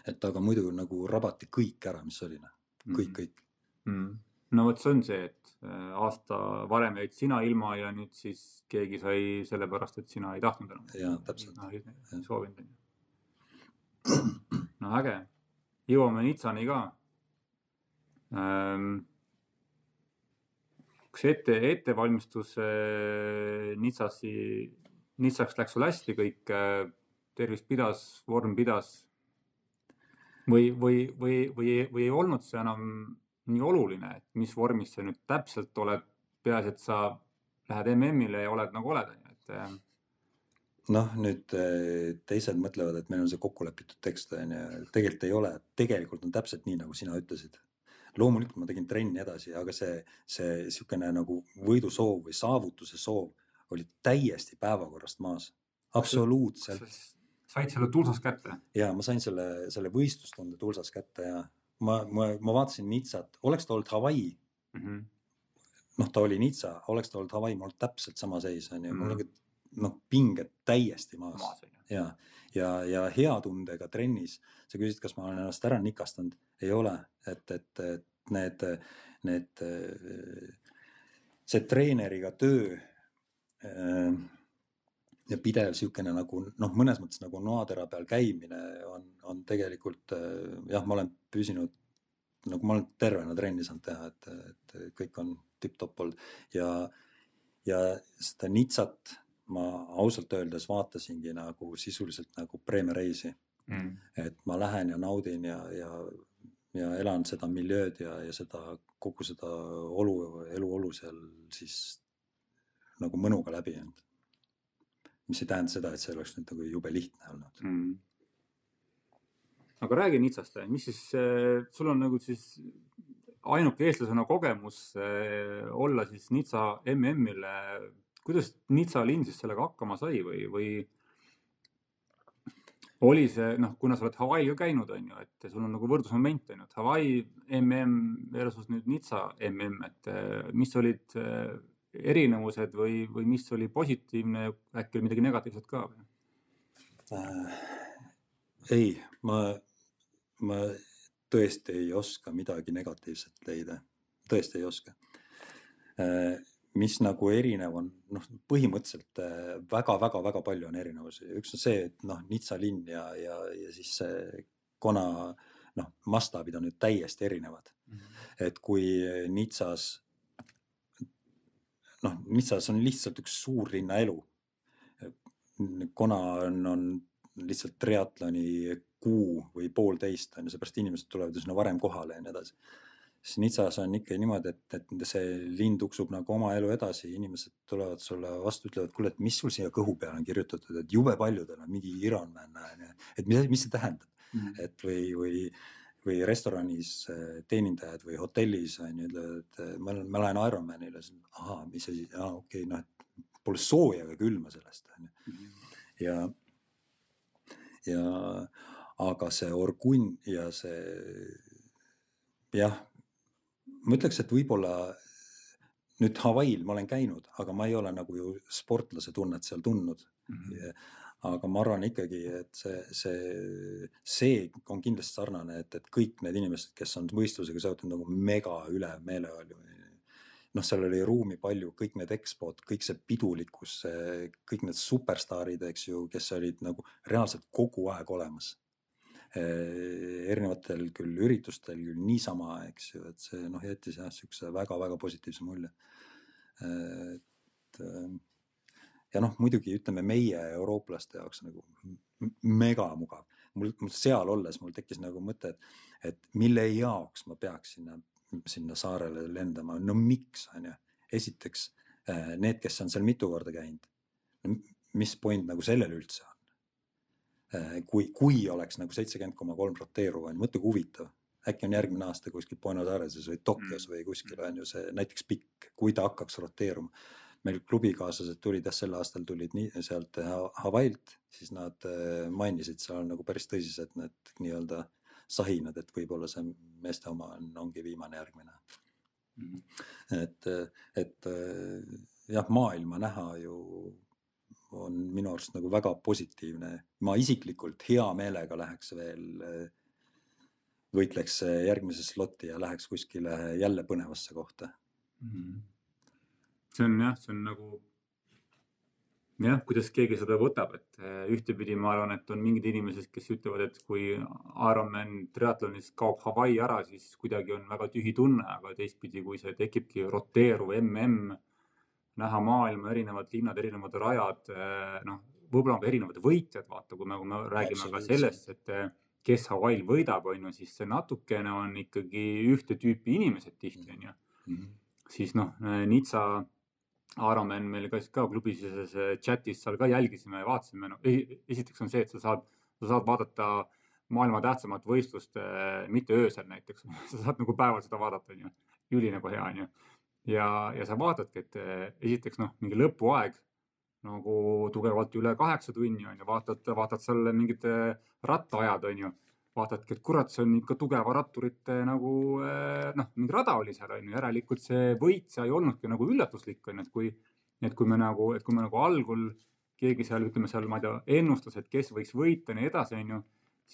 Et aga muidu nagu rabati kõik ära, mis oli noh, kõik, kõik. mm.. no vot, see on see, et äh, aasta varem jäid sina ilma ja nüüd siis keegi sai sellepärast, et sina ei tahtnud enam. Jaa, täpselt. no,. soovinud onju. no äge, jõuame Nitsani ka ähm,. kas ette, ettevalmistus äh, Nitsasi Nitsaks läks sul hästi kõik, tervis pidas, vorm pidas? Või, või, või, või, või ei olnud see enam nii oluline, et mis vormis sa nüüd täpselt oled, peaasi, et sa lähed MM-ile ja oled nagu oled, onju, et äh, noh, nüüd äh, teised mõtlevad, et meil on see kokku lepitud tekst onju, tegelikult ei ole, tegelikult on täpselt nii, nagu sina ütlesid. loomulikult ma tegin trenni edasi, aga see, see niisugune nagu võidusoov või saavutuse soov oli täiesti päevakorrast maas, absoluutselt. Said selle tulsas kätte? ja ma sain selle, selle võistlustunde tulsas kätte ja ma, ma, ma vaatasin Nitsat, oleks ta olnud Hawaii mm. -hmm. noh, ta oli Nitsa, oleks ta olnud Hawaii, mul täpselt sama seis mm, -hmm. mul olid noh, pinged täiesti maas, maas ja, ja, ja hea tundega trennis. sa küsisid, kas ma olen ennast ära nikastanud, ei ole, et, et, et need, need, see treeneriga töö ja pidev niisugune nagu noh, mõnes mõttes nagu noatera peal käimine on, on tegelikult jah, ma olen püsinud nagu ma olen tervena trenni saanud teha, et, et kõik on tipp-topp olnud. Ja, ja seda Nitsat ma ausalt öeldes vaatasingi nagu sisuliselt nagu preemiareisi. Mm.. et ma lähen ja naudin ja, ja, ja elan seda miljööd ja, ja seda kogu seda olu, eluolu seal siis nagu mõnuga läbi jäänud mis ei tähenda seda, et see oleks nüüd nagu jube lihtne olnud mm.. aga räägi Nitsast, mis siis, äh, sul on nagu siis ainuke eestlasena kogemus äh, olla siis Nitsa MM-il. kuidas Nitsa linn siis sellega hakkama sai või, või oli see noh, kuna sa oled Hawaii'l ka käinud, on ju, et sul on nagu võrdlusmoment on ju, et Hawaii MM versus nüüd Nitsa MM, et äh, mis olid erinevused või, või mis oli positiivne, äkki oli midagi negatiivset ka või äh,? ei, ma, ma tõesti ei oska midagi negatiivset leida, tõesti ei oska äh,. mis nagu erinev on, noh, põhimõtteliselt väga-väga-väga äh, palju on erinevusi, üks on see, et noh, Nitsa linn ja, ja, ja siis see Kona noh, mastaabid on ju täiesti erinevad mm. -hmm. et kui Nitsas noh, Nitsas on lihtsalt üks suurlinna elu. Kona on, on lihtsalt triatloni kuu või poolteist on ju, seepärast inimesed tulevad ju sinna varem kohale ja nii edasi. siis Nitsas on ikka niimoodi, et, et see linn tuksub nagu oma elu edasi, inimesed tulevad sulle vastu, ütlevad, kuule, et mis sul siia kõhu peale on kirjutatud, et jube paljudel on mingi Ironman, et mis, mis see tähendab mm, -hmm. et või, või või restoranis äh, teenindajad või hotellis on ju, ütlevad, et ma olen, ma lähen Ironmanile, ahaa, mis asi, aa okei okay,, noh, et pole sooja ega külma sellest on ju. Mhm. ja, ja aga see orgunn ja see jah, ma ütleks, et võib-olla nüüd Hawaii'l ma olen käinud, aga ma ei ole nagu ju sportlase tunnet seal tundnud mm. -hmm aga ma arvan ikkagi, et see, see, see on kindlasti sarnane, et, et kõik need inimesed, kes on võistlusega seotud nagu mega üle meeleolu. noh, seal oli ruumi palju, kõik need EXPO-d, kõik see pidulikkus, kõik need superstaarid, eks ju, kes olid nagu reaalselt kogu aeg olemas erinevatel küll üritustel, küll niisama, eks ju, et see noh, jättis jah, siukse väga-väga positiivse mulje. et ja noh, muidugi ütleme meie eurooplaste jaoks nagu mega mugav. mul, mul seal olles mul tekkis nagu mõte, et, et mille jaoks ma peaks sinna, sinna saarele lendama, no miks on ju. esiteks äh, need, kes on seal mitu korda käinud, mis point nagu sellel üldse on? Äh, kui, kui oleks nagu seitsekümmend koma kolm roteeruv on, mõtle kui huvitav äkki on järgmine aasta kuskil Buenos Aireses või Tokyos mm. või kuskil on ju see näiteks pikk, kui ta hakkaks roteeruma meil klubikaaslased tulid jah, sel aastal tulid nii sealt Hawaii'lt, siis nad äh, mainisid, seal nagu päris tõsised need nii-öelda sahinad, et võib-olla see meeste oma on, ongi viimane järgmine mm. -hmm. et, et äh, jah, maailma näha ju on minu arust nagu väga positiivne. ma isiklikult hea meelega läheks veel, äh, võitleks järgmise sloti ja läheks kuskile jälle põnevasse kohta mm. -hmm see on jah, see on nagu jah, kuidas keegi seda võtab, et eh, ühtepidi ma arvan, et on mingid inimesed, kes ütlevad, et kui Ironman triatlonis kaob Hawaii ära, siis kuidagi on väga tühi tunne, aga teistpidi, kui see tekibki roteeruv mm näha maailma erinevad linnad, erinevad rajad, noh, võib-olla on ka erinevad võitjad, vaata, kui me, kui me räägime ka sellest, et kes Hawaii'l võidab, on ju, siis see natukene on ikkagi ühte tüüpi inimesed tihti, on ju. Mhm. siis noh, Nitsa Aaromen meil käis ka klubisiseses chatis seal ka jälgisime ja vaatasime, no esiteks on see, et sa saad, sa saad vaadata maailma tähtsamat võistlust mitte öösel näiteks sa saad nagu päeval seda vaadata, onju. üli nagu hea, onju. ja, ja sa vaatadki, et esiteks noh, mingi lõpuaeg nagu tugevalt üle kaheksa tunni onju, vaatad, vaatad seal mingid rattaajad onju vaatadki, et kurat, see on ikka tugeva ratturite nagu eh, noh, mingi rada oli seal on ju, järelikult see võit seal ei olnudki nagu üllatuslik on ju, et kui, et kui me nagu, et kui me nagu algul keegi seal ütleme seal, ma ei tea, ennustas, et kes võiks võita ja nii edasi, on ju,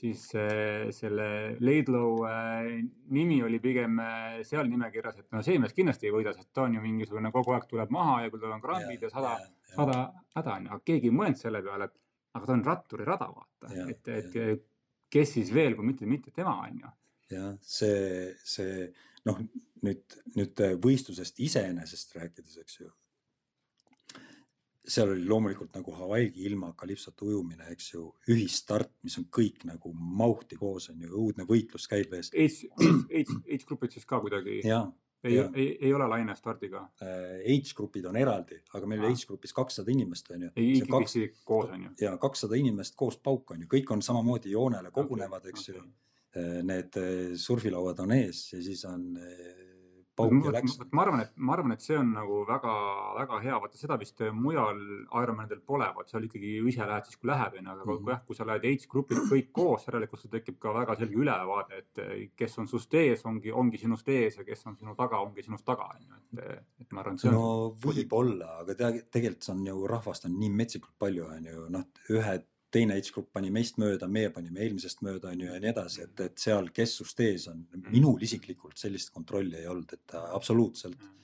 siis äh, selle Laidlow äh, nimi oli pigem seal nimekirjas, et no see mees kindlasti ei võida, sest ta on ju mingisugune kogu aeg tuleb maha ja kui tal on krambid ja, ja sada, sada häda on ju, aga keegi ei mõelnud selle peale, et aga ta on ratturi rada, vaata, et, et kes siis veel, kui mitte, mitte tema on ju. jah, see, see noh, nüüd, nüüd võistlusest iseenesest rääkides, eks ju. seal oli loomulikult nagu Hawaii'gi ilma kalipsot ujumine, eks ju, ühistart, mis on kõik nagu mauhti koos on ju, õudne võitlus käib ees. H, H, H-grupid siis ka kuidagi. jaa ei, ei, ei ole laine stardiga. H-grupid on eraldi, aga meil oli H-grupis kakssada inimest on ju. ei, ikkagi kaks... koos on ju. ja kakssada inimest koos pauk on ju, kõik on samamoodi joonele kogunevad okay,, eks okay. ju. Need surfilauad on ees ja siis on pauk ja läks. ma arvan, et ma arvan, et see on nagu väga-väga hea, vaata seda vist mujal Ironmanidel pole, vaat seal ikkagi ise lähed siis, kui läheb onju, aga mm -hmm. jah, kui sa lähed H-grupid kõik koos, järelikult sul tekib ka väga selge ülevaade, et kes on sinust ees, ongi, ongi sinust ees ja kes on sinu taga, ongi sinust taga onju, et, et ma arvan, see on. no võib-olla, aga tegelikult see on ju rahvast on nii metsikult palju onju, noh, ühed teine age-grupp pani meist mööda, meie panime eelmisest mööda, on ju, ja nii edasi, et, et seal, kes sust ees on, mm. minul isiklikult sellist kontrolli ei olnud, et absoluutselt. Mm.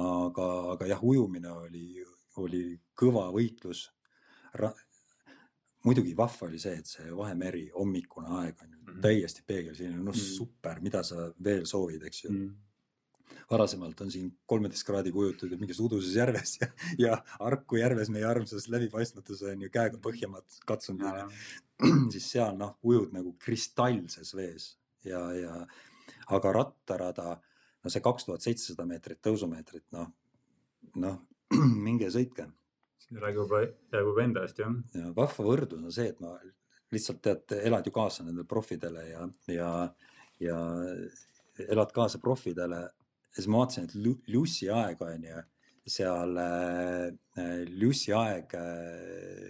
aga, aga jah, ujumine oli, oli kõva võitlus. muidugi vahva oli see, et see Vahemeri hommikune aeg on ju mm. täiesti peegelsinine, noh super, mida sa veel soovid, eks ju varasemalt on siin kolmeteist kraadi kujutud mingis uduses järves ja, ja Harku järves, meie armsas läbipaistmatus on ju käega põhjamaad katsunud. siis seal noh, ujud nagu kristallses vees ja, ja aga rattarada, no see kaks tuhat seitsesada meetrit tõusumeetrit, noh, noh minge sõitke. see räägib, räägib enda eest jah. ja vahva võrdlus on see, et ma lihtsalt tead, elad ju kaasa nendele profidele ja, ja, ja elad kaasa profidele siis ma vaatasin, et Lucy aeg on ju seal äh,, Lucy aeg äh,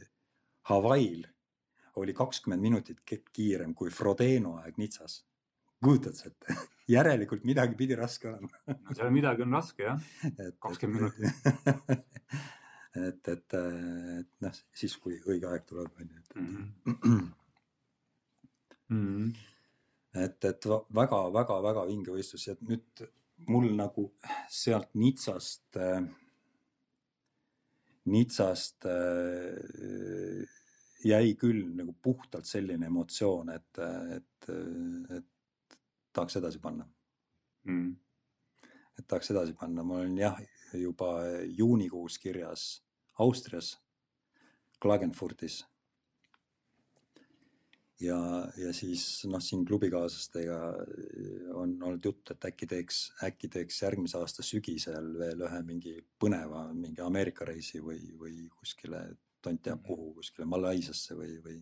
Hawaii'l oli kakskümmend minutit kiirem kui Frodeno aeg Nitsas. kujutad sa ette järelikult midagi pidi raske olema no seal midagi on raske jah, kakskümmend minutit et, et, et noh, siis kui õige aeg tuleb, on ju. Mhm. Mhm. et, et väga-väga-väga vinge võistlus ja nüüd mul nagu sealt Nitsast äh,, Nitsast äh, jäi küll nagu puhtalt selline emotsioon, et, et, et tahaks edasi panna. Mm.. et tahaks edasi panna, ma olen jah, juba juunikuus kirjas Austrias, Klagenfurtis ja, ja siis noh, siin klubikaaslastega äh, on olnud jutt, et äkki teeks, äkki teeks järgmise aasta sügisel veel ühe mingi põneva mingi Ameerika reisi või, või kuskile, tont teab kuhu, kuskile Malaisiasse või, või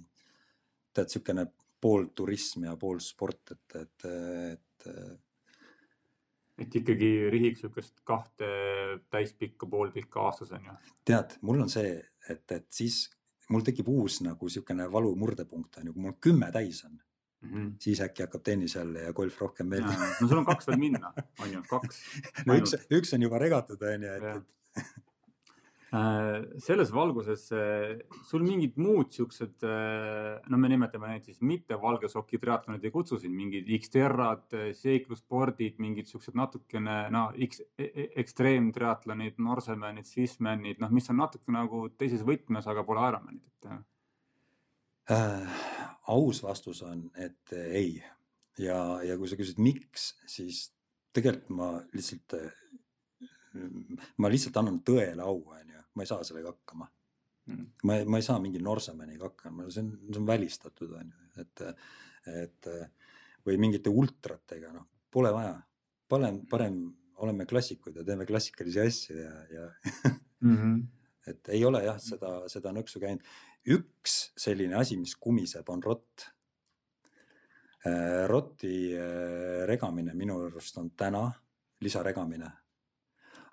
tead, niisugune pool turism ja pool sport, et, et, et. et ikkagi rihiks niisugust kahte täispikka, poolpikka aastas on ju? tead, mul on see, et, et siis mul tekib uus nagu siukene valu murdepunkt on ju, kui mul kümme täis on mm, -hmm. siis äkki hakkab tennis jälle ja golf rohkem meeldima. no sul on kaks veel minna, on ju, kaks no üks, üks on juba regatud on ju, et, et selles valguses äh, sul mingid muud siuksed, äh, no me nimetame neid siis mitte valge soki triatlonid ei kutsu siin mingid X-terrad, seiklusspordid, mingid siuksed natukene no X, e, e, ekstreemtriatlonid, Norsemanid, Swissmanid, noh, mis on natuke nagu teises võtmes, aga pole Ironmanid, et äh,. aus vastus on, et ei ja, ja kui sa küsid, miks, siis tegelikult ma lihtsalt ma lihtsalt annan tõele au, onju, ma ei saa sellega hakkama Mm. ma ma ei saa mingi Norsemaniga hakkama, see on, see on välistatud, on ju, et, et või mingite ultratega, noh, pole vaja. parem, parem oleme klassikud ja teeme klassikalisi asju ja, ja Mm -hmm. et ei ole jah, seda, seda nõksu käinud. üks selline asi, mis kumiseb, on rott. Rotti äh, regamine minu arust on täna lisaregamine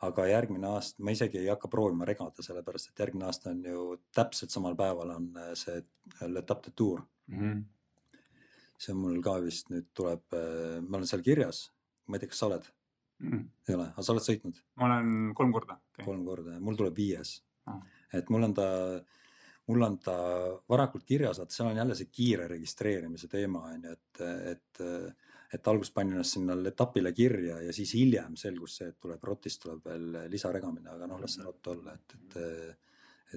aga järgmine aasta ma isegi ei hakka proovima regada, sellepärast et järgmine aasta on ju täpselt samal päeval on äh, see äh, L'Etape de Tour Mm -hmm. see on mul ka vist nüüd tuleb, äh, ma olen seal kirjas, ma ei tea, kas sa oled, Mm -hmm. ei ole, aga sa oled sõitnud ma olen kolm korda okay.. kolm korda ja mul tuleb viies Ah. et mul on ta, mul on ta varakult kirjas, vaata seal on jälle see kiire registreerimise teema on ju, et, et, et alguses panin ennast sinna etapile kirja ja siis hiljem selgus see, et tuleb rotist tuleb veel lisaregamine, aga noh, las see rott olla, et, et,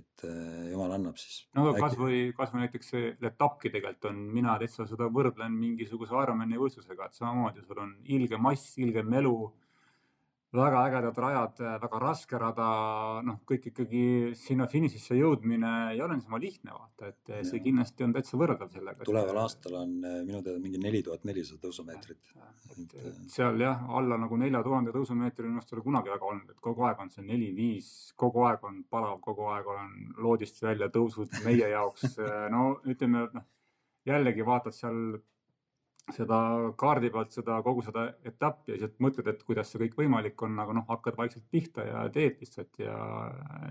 et jumal annab siis. no aga kasvõi, kasvõi näiteks see etappki tegelikult on, mina täitsa seda võrdlen mingisuguse Ironmani võistlusega, et samamoodi sul on ilge mass, ilge melu, väga ägedad rajad, väga raske rada, noh, kõik ikkagi sinna finišisse jõudmine ei ole niisama lihtne vaata, et see kindlasti on täitsa võrreldav sellega. tuleval aastal on eh, minu teada mingi neli tuhat nelisada tõusumeetrit. et et seal jah, alla nagu nelja tuhande tõusumeetri minu arust ei ole kunagi väga olnud, et kogu aeg on see neli-viis, kogu aeg on palav, kogu aeg on loodist välja tõusud meie jaoks. no ütleme, noh jällegi vaatad seal seda kaardi pealt seda kogu seda etappi ja siis mõtled, et kuidas see kõik võimalik on, aga noh, hakkad vaikselt pihta ja teed lihtsalt ja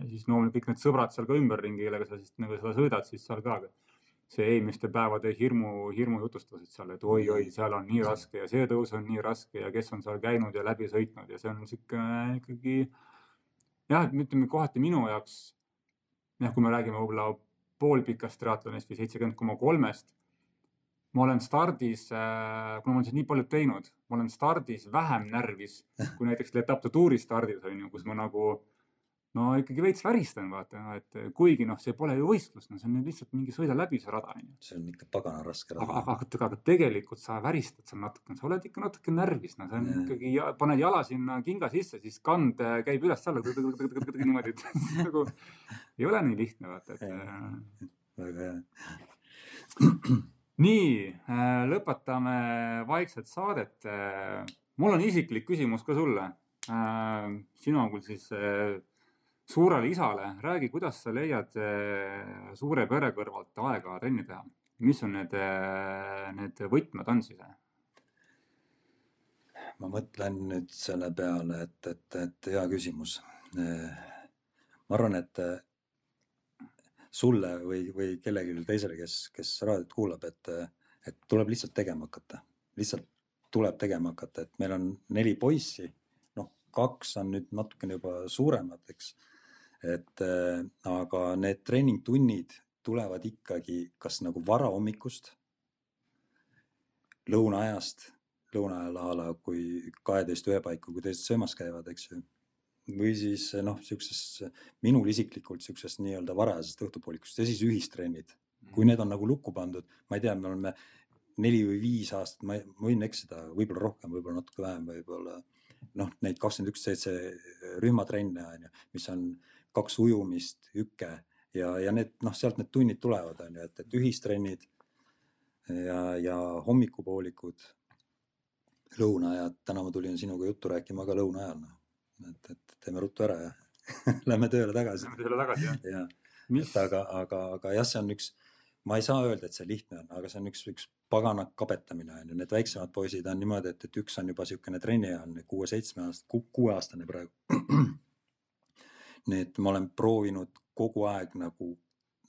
siis no kõik need sõbrad seal ka ümberringi, kellega sa siis nagu seda sõidad, siis seal ka see eelmiste päevade hirmu, hirmu jutustused seal, et oi-oi, seal on nii raske ja see tõus on nii raske ja kes on seal käinud ja läbi sõitnud ja see on sihuke ikkagi jah, et ütleme kohati minu jaoks jah, kui me räägime võib-olla poolpikast triatlonist või seitsekümmend koma kolmest ma olen stardis, kuna ma olen seda nii palju teinud, ma olen stardis vähem närvis kui näiteks L'Etape de Touri stardis on ju, kus ma nagu no ikkagi veits väristan, vaata, et kuigi noh, see pole ju võistlus, no see on lihtsalt mingi sõida läbi see rada on ju. see on ikka pagana raske rada. aga, aga, aga tegelikult sa väristad seal natukene, sa oled ikka natuke närvis, no see on Jah. ikkagi, paned jala sinna kinga sisse, siis kand äh, käib üles-alla niimoodi, et nagu ei ole nii lihtne, vaata, et äh, väga hea. nii, lõpetame vaikselt saadet. mul on isiklik küsimus ka sulle. sina küll siis äh, suurele isale, räägi, kuidas sa leiad äh, suure pere kõrvalt aega trenni teha? mis on need, need võtmed on siis? ma mõtlen nüüd selle peale, et, et, et hea küsimus. ma arvan, et sulle või, või kellelegi teisele, kes, kes raadiot kuulab, et, et tuleb lihtsalt tegema hakata, lihtsalt tuleb tegema hakata, et meil on neli poissi, noh, kaks on nüüd natukene juba suuremad, eks. et äh, aga need treeningtunnid tulevad ikkagi kas nagu varahommikust, lõunaajast lõunaajal a la kui kaheteist ühe paiku, kui teised söömas käivad, eks ju. Või siis noh, siukses minul isiklikult siuksest nii-öelda varajasest õhtupoolikust ja siis ühistrennid, kui need on nagu lukku pandud, ma ei tea, me oleme neli või viis aastat, ma võin eksida, võib-olla rohkem, võib-olla natuke vähem, võib-olla noh, neid kakskümmend üks seitse rühmatrenne on ju, mis on kaks ujumist, hüke ja, ja need noh, sealt need tunnid tulevad, on ju, et, et ühistrennid ja, ja hommikupoolikud lõunaajad, täna ma tulin sinuga juttu rääkima ka lõunaajal, noh. et, et teeme ruttu ära ja lähme tööle tagasi Lähme tööle tagasi jah. ja, et, aga, aga, aga jah, see on üks, ma ei saa öelda, et see lihtne on, aga see on üks, üks pagana kabetamine on ju, need väiksemad poisid on niimoodi, et, et üks on juba niisugune trenniealine, kuue-seitsme aasta, kuueaastane praegu. nii et ma olen proovinud kogu aeg nagu,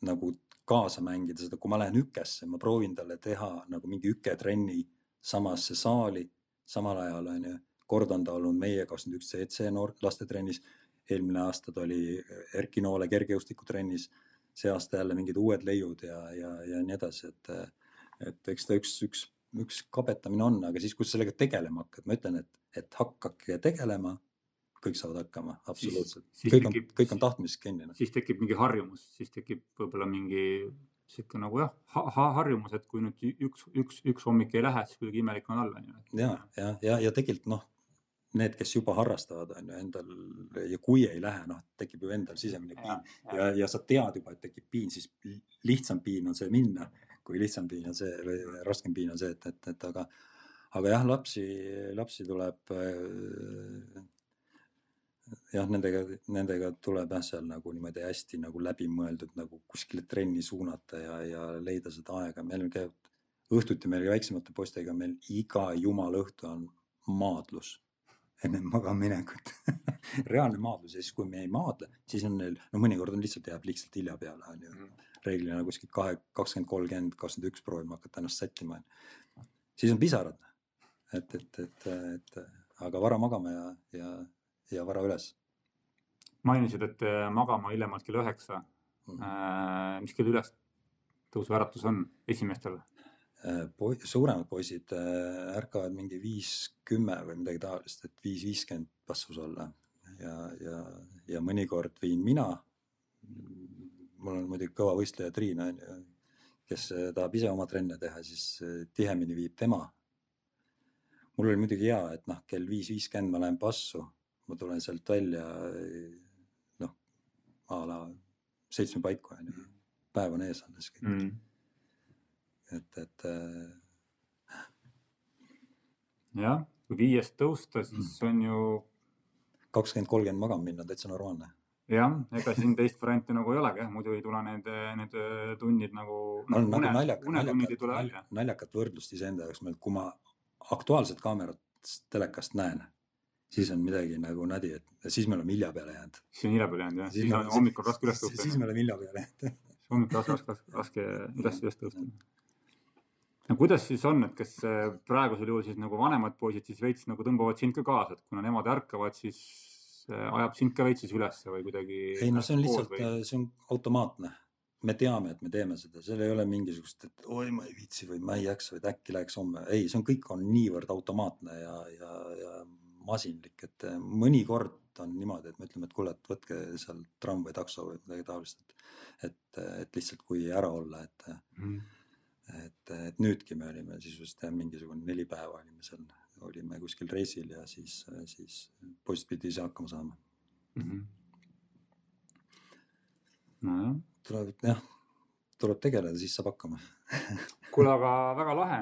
nagu kaasa mängida seda, kui ma lähen hükesse, ma proovin talle teha nagu mingi hüketrenni samasse saali samal ajal onju. Kord on ta olnud meie kakskümmend üks CC noor lastetrennis, eelmine aasta ta oli Erki Noole kergejõustikutrennis, see aasta jälle mingid uued leiud ja, ja, ja nii edasi, et, et eks ta üks, üks, üks kabetamine on, aga siis, kui sa sellega tegelema hakkad, ma ütlen, et, et hakake tegelema, kõik saavad hakkama, absoluutselt. kõik on kõik on tahtmisest kinni. siis tekib mingi harjumus, siis tekib võib-olla mingi sihuke nagu jah ha,, ha, harjumus, et kui nüüd üks, üks, üks hommik ei lähe, siis kuidagi imelik on olla ja, ja, ja, ja tegelikult noh, need, kes juba harrastavad, on ju endal ja kui ei lähe, noh, tekib ju endal sisemine piin. ja, ja, ja sa tead juba, et tekib piin, siis lihtsam piin on see minna, kui lihtsam piin on see või raskem piin on see, et, et, et aga, aga jah, lapsi, lapsi tuleb äh, jah, nendega, nendega tuleb jah, seal nagu niimoodi hästi nagu läbimõeldud nagu kuskile trenni suunata ja, ja leida seda aega. meil käib õhtuti meil väiksemate poistega, meil iga jumala õhtu on maadlus enne magamaminekut reaalne maadlus ja siis, kui me ei maadle, siis on neil, no mõnikord on lihtsalt jääb lihtsalt hilja peale, on ju. Mhm. reeglina kuskil kahe, kakskümmend, kolmkümmend, kakskümmend üks proovime hakata ennast sättima. siis on pisarad. et, et, et, et aga vara magama ja, ja, ja vara üles. mainisid, et magama hiljemalt kell üheksa mm. -hmm. mis kell üles tõusu äratus on esimestel? Äh, poi-, suuremad poisid äh, ärkavad mingi viis, kümme või midagi taolist, et viis, viiskümmend passus olla ja, ja, ja mõnikord viin mina. mul on muidugi kõva võistleja Triin on ju, kes äh, tahab ise oma trenne teha, siis tihemini viib tema. mul oli muidugi hea, et noh, kell viis viiskümmend ma lähen passu, ma tulen sealt välja noh, a la seitsme paiku on ju, päev on ees alles kõik mm et, et. Äh, jah, kui viiest tõusta, siis mm. on ju. kakskümmend, kolmkümmend magama minna on täitsa normaalne. jah, ega siin teist varianti nagu ei olegi, muidu ei tule need, need tunnid nagu. on nagu naljaka, naljakat, naljakat võrdlust iseenda jaoks, kui ma Aktuaalset kaamerat telekast näen siis on midagi nagu nadi, et siis me oleme hilja peale jäänud. siis on hilja peale jäänud jah, siis on hommikul raske üles tõusta. siis me oleme hilja peale jäänud hommikul raske, raske üles, üles tõusta no kuidas siis on, et kas praegusel juhul siis nagu vanemad poisid siis veits nagu tõmbavad sind ka kaasa, et kuna nemad ärkavad, siis ajab sind ka veits siis ülesse või kuidagi? ei no see on lihtsalt, see on automaatne. me teame, et me teeme seda, seal ei ole mingisugust, et oi, ma ei viitsi või ma ei jaksa või äkki läheks homme. ei, see on kõik on niivõrd automaatne ja, ja, ja masinlik, et mõnikord on niimoodi, et me ütleme, et kuule, et võtke seal tramm või takso või midagi taolist, et, et, et lihtsalt kui ära olla, et mm et, et nüüdki me olime sisuliselt mingisugune neli päeva olime seal, olime kuskil reisil ja siis, siis poisid pidid ise hakkama saama mm. -hmm. nojah. tuleb jah, tuleb tegeleda, siis saab hakkama kuule, aga väga lahe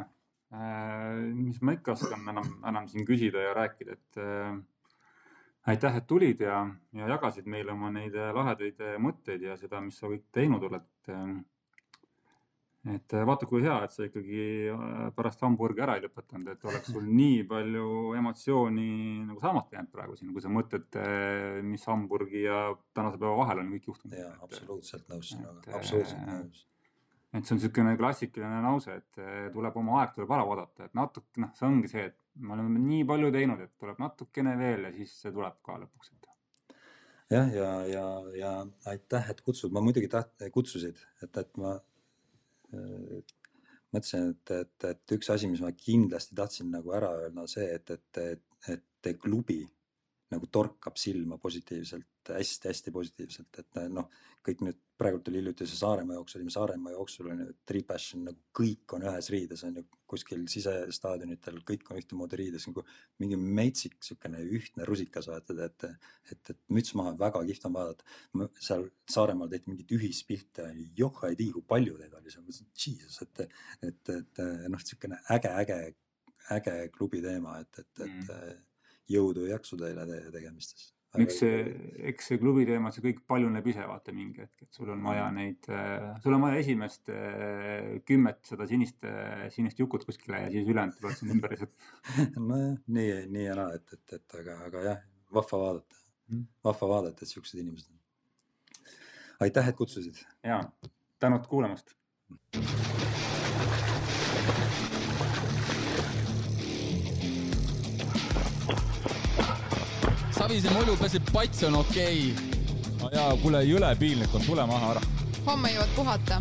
äh,. mis ma ikka oskan enam, enam siin küsida ja rääkida, et äh, aitäh, et tulid ja, ja jagasid meile oma neid lahedaid mõtteid ja seda, mis sa kõik teinud oled et äh, vaata, kui hea, et sa ikkagi äh, pärast Hamburgi ära ei lõpetanud, et oleks sul nii palju emotsiooni nagu saamata jäänud praegu siin, kui sa mõtled, äh, mis Hamburgi ja tänase päeva vahel on kõik juhtunud. jaa, absoluutselt nõus sinuga, absoluutselt nõus. et see on niisugune klassikaline lause, et tuleb oma aeg tuleb ära vaadata, et natuke noh, see ongi see, et me oleme nii palju teinud, et tuleb natukene veel ja siis see tuleb ka lõpuks, et jah, ja, ja, ja, ja aitäh, et kutsud, ma muidugi taht-, kutsusid, et, et ma mõtlesin, et, et, et üks asi, mis ma kindlasti tahtsin nagu ära öelda, see, et, et, et, et klubi nagu torkab silma positiivselt hästi-hästi positiivselt, et noh, kõik nüüd praegult oli hiljuti see Saaremaa jooks, olime Saaremaa jooksul on ju, Tripassion nagu kõik on ühes riides on ju kuskil sisestaadionitel, kõik on ühtemoodi riides nagu mingi metsik siukene ühtne rusikas vaata, et, et, et müts maha, väga kihvt on vaadata. seal Saaremaal tehti mingeid ühispilte, joh ei tea, kui palju teid oli seal, jesus, et, et, et noh, siukene äge, äge, äge klubi teema, et, et, et mm. Jõudu ja jaksu teile teie tegemistes eks see, eks see klubi teema, see kõik paljuneb ise vaata mingi hetk, et sul on vaja mm. neid, äh, sul on vaja esimest äh, kümmet seda sinist, äh, sinist jukut kuskile ja siis ülejäänud tulevad sinna ümber lihtsalt. nojah, nii, nii ja naa, et, et, et aga, aga jah, vahva vaadata mm., vahva vaadata, et siuksed inimesed on. aitäh, et kutsusid. ja, tänud kuulamast. Savise mulju peseb, pats on okei okay.. no jaa, kuule jõle piinlik on, tule maha ära. homme jõuad puhata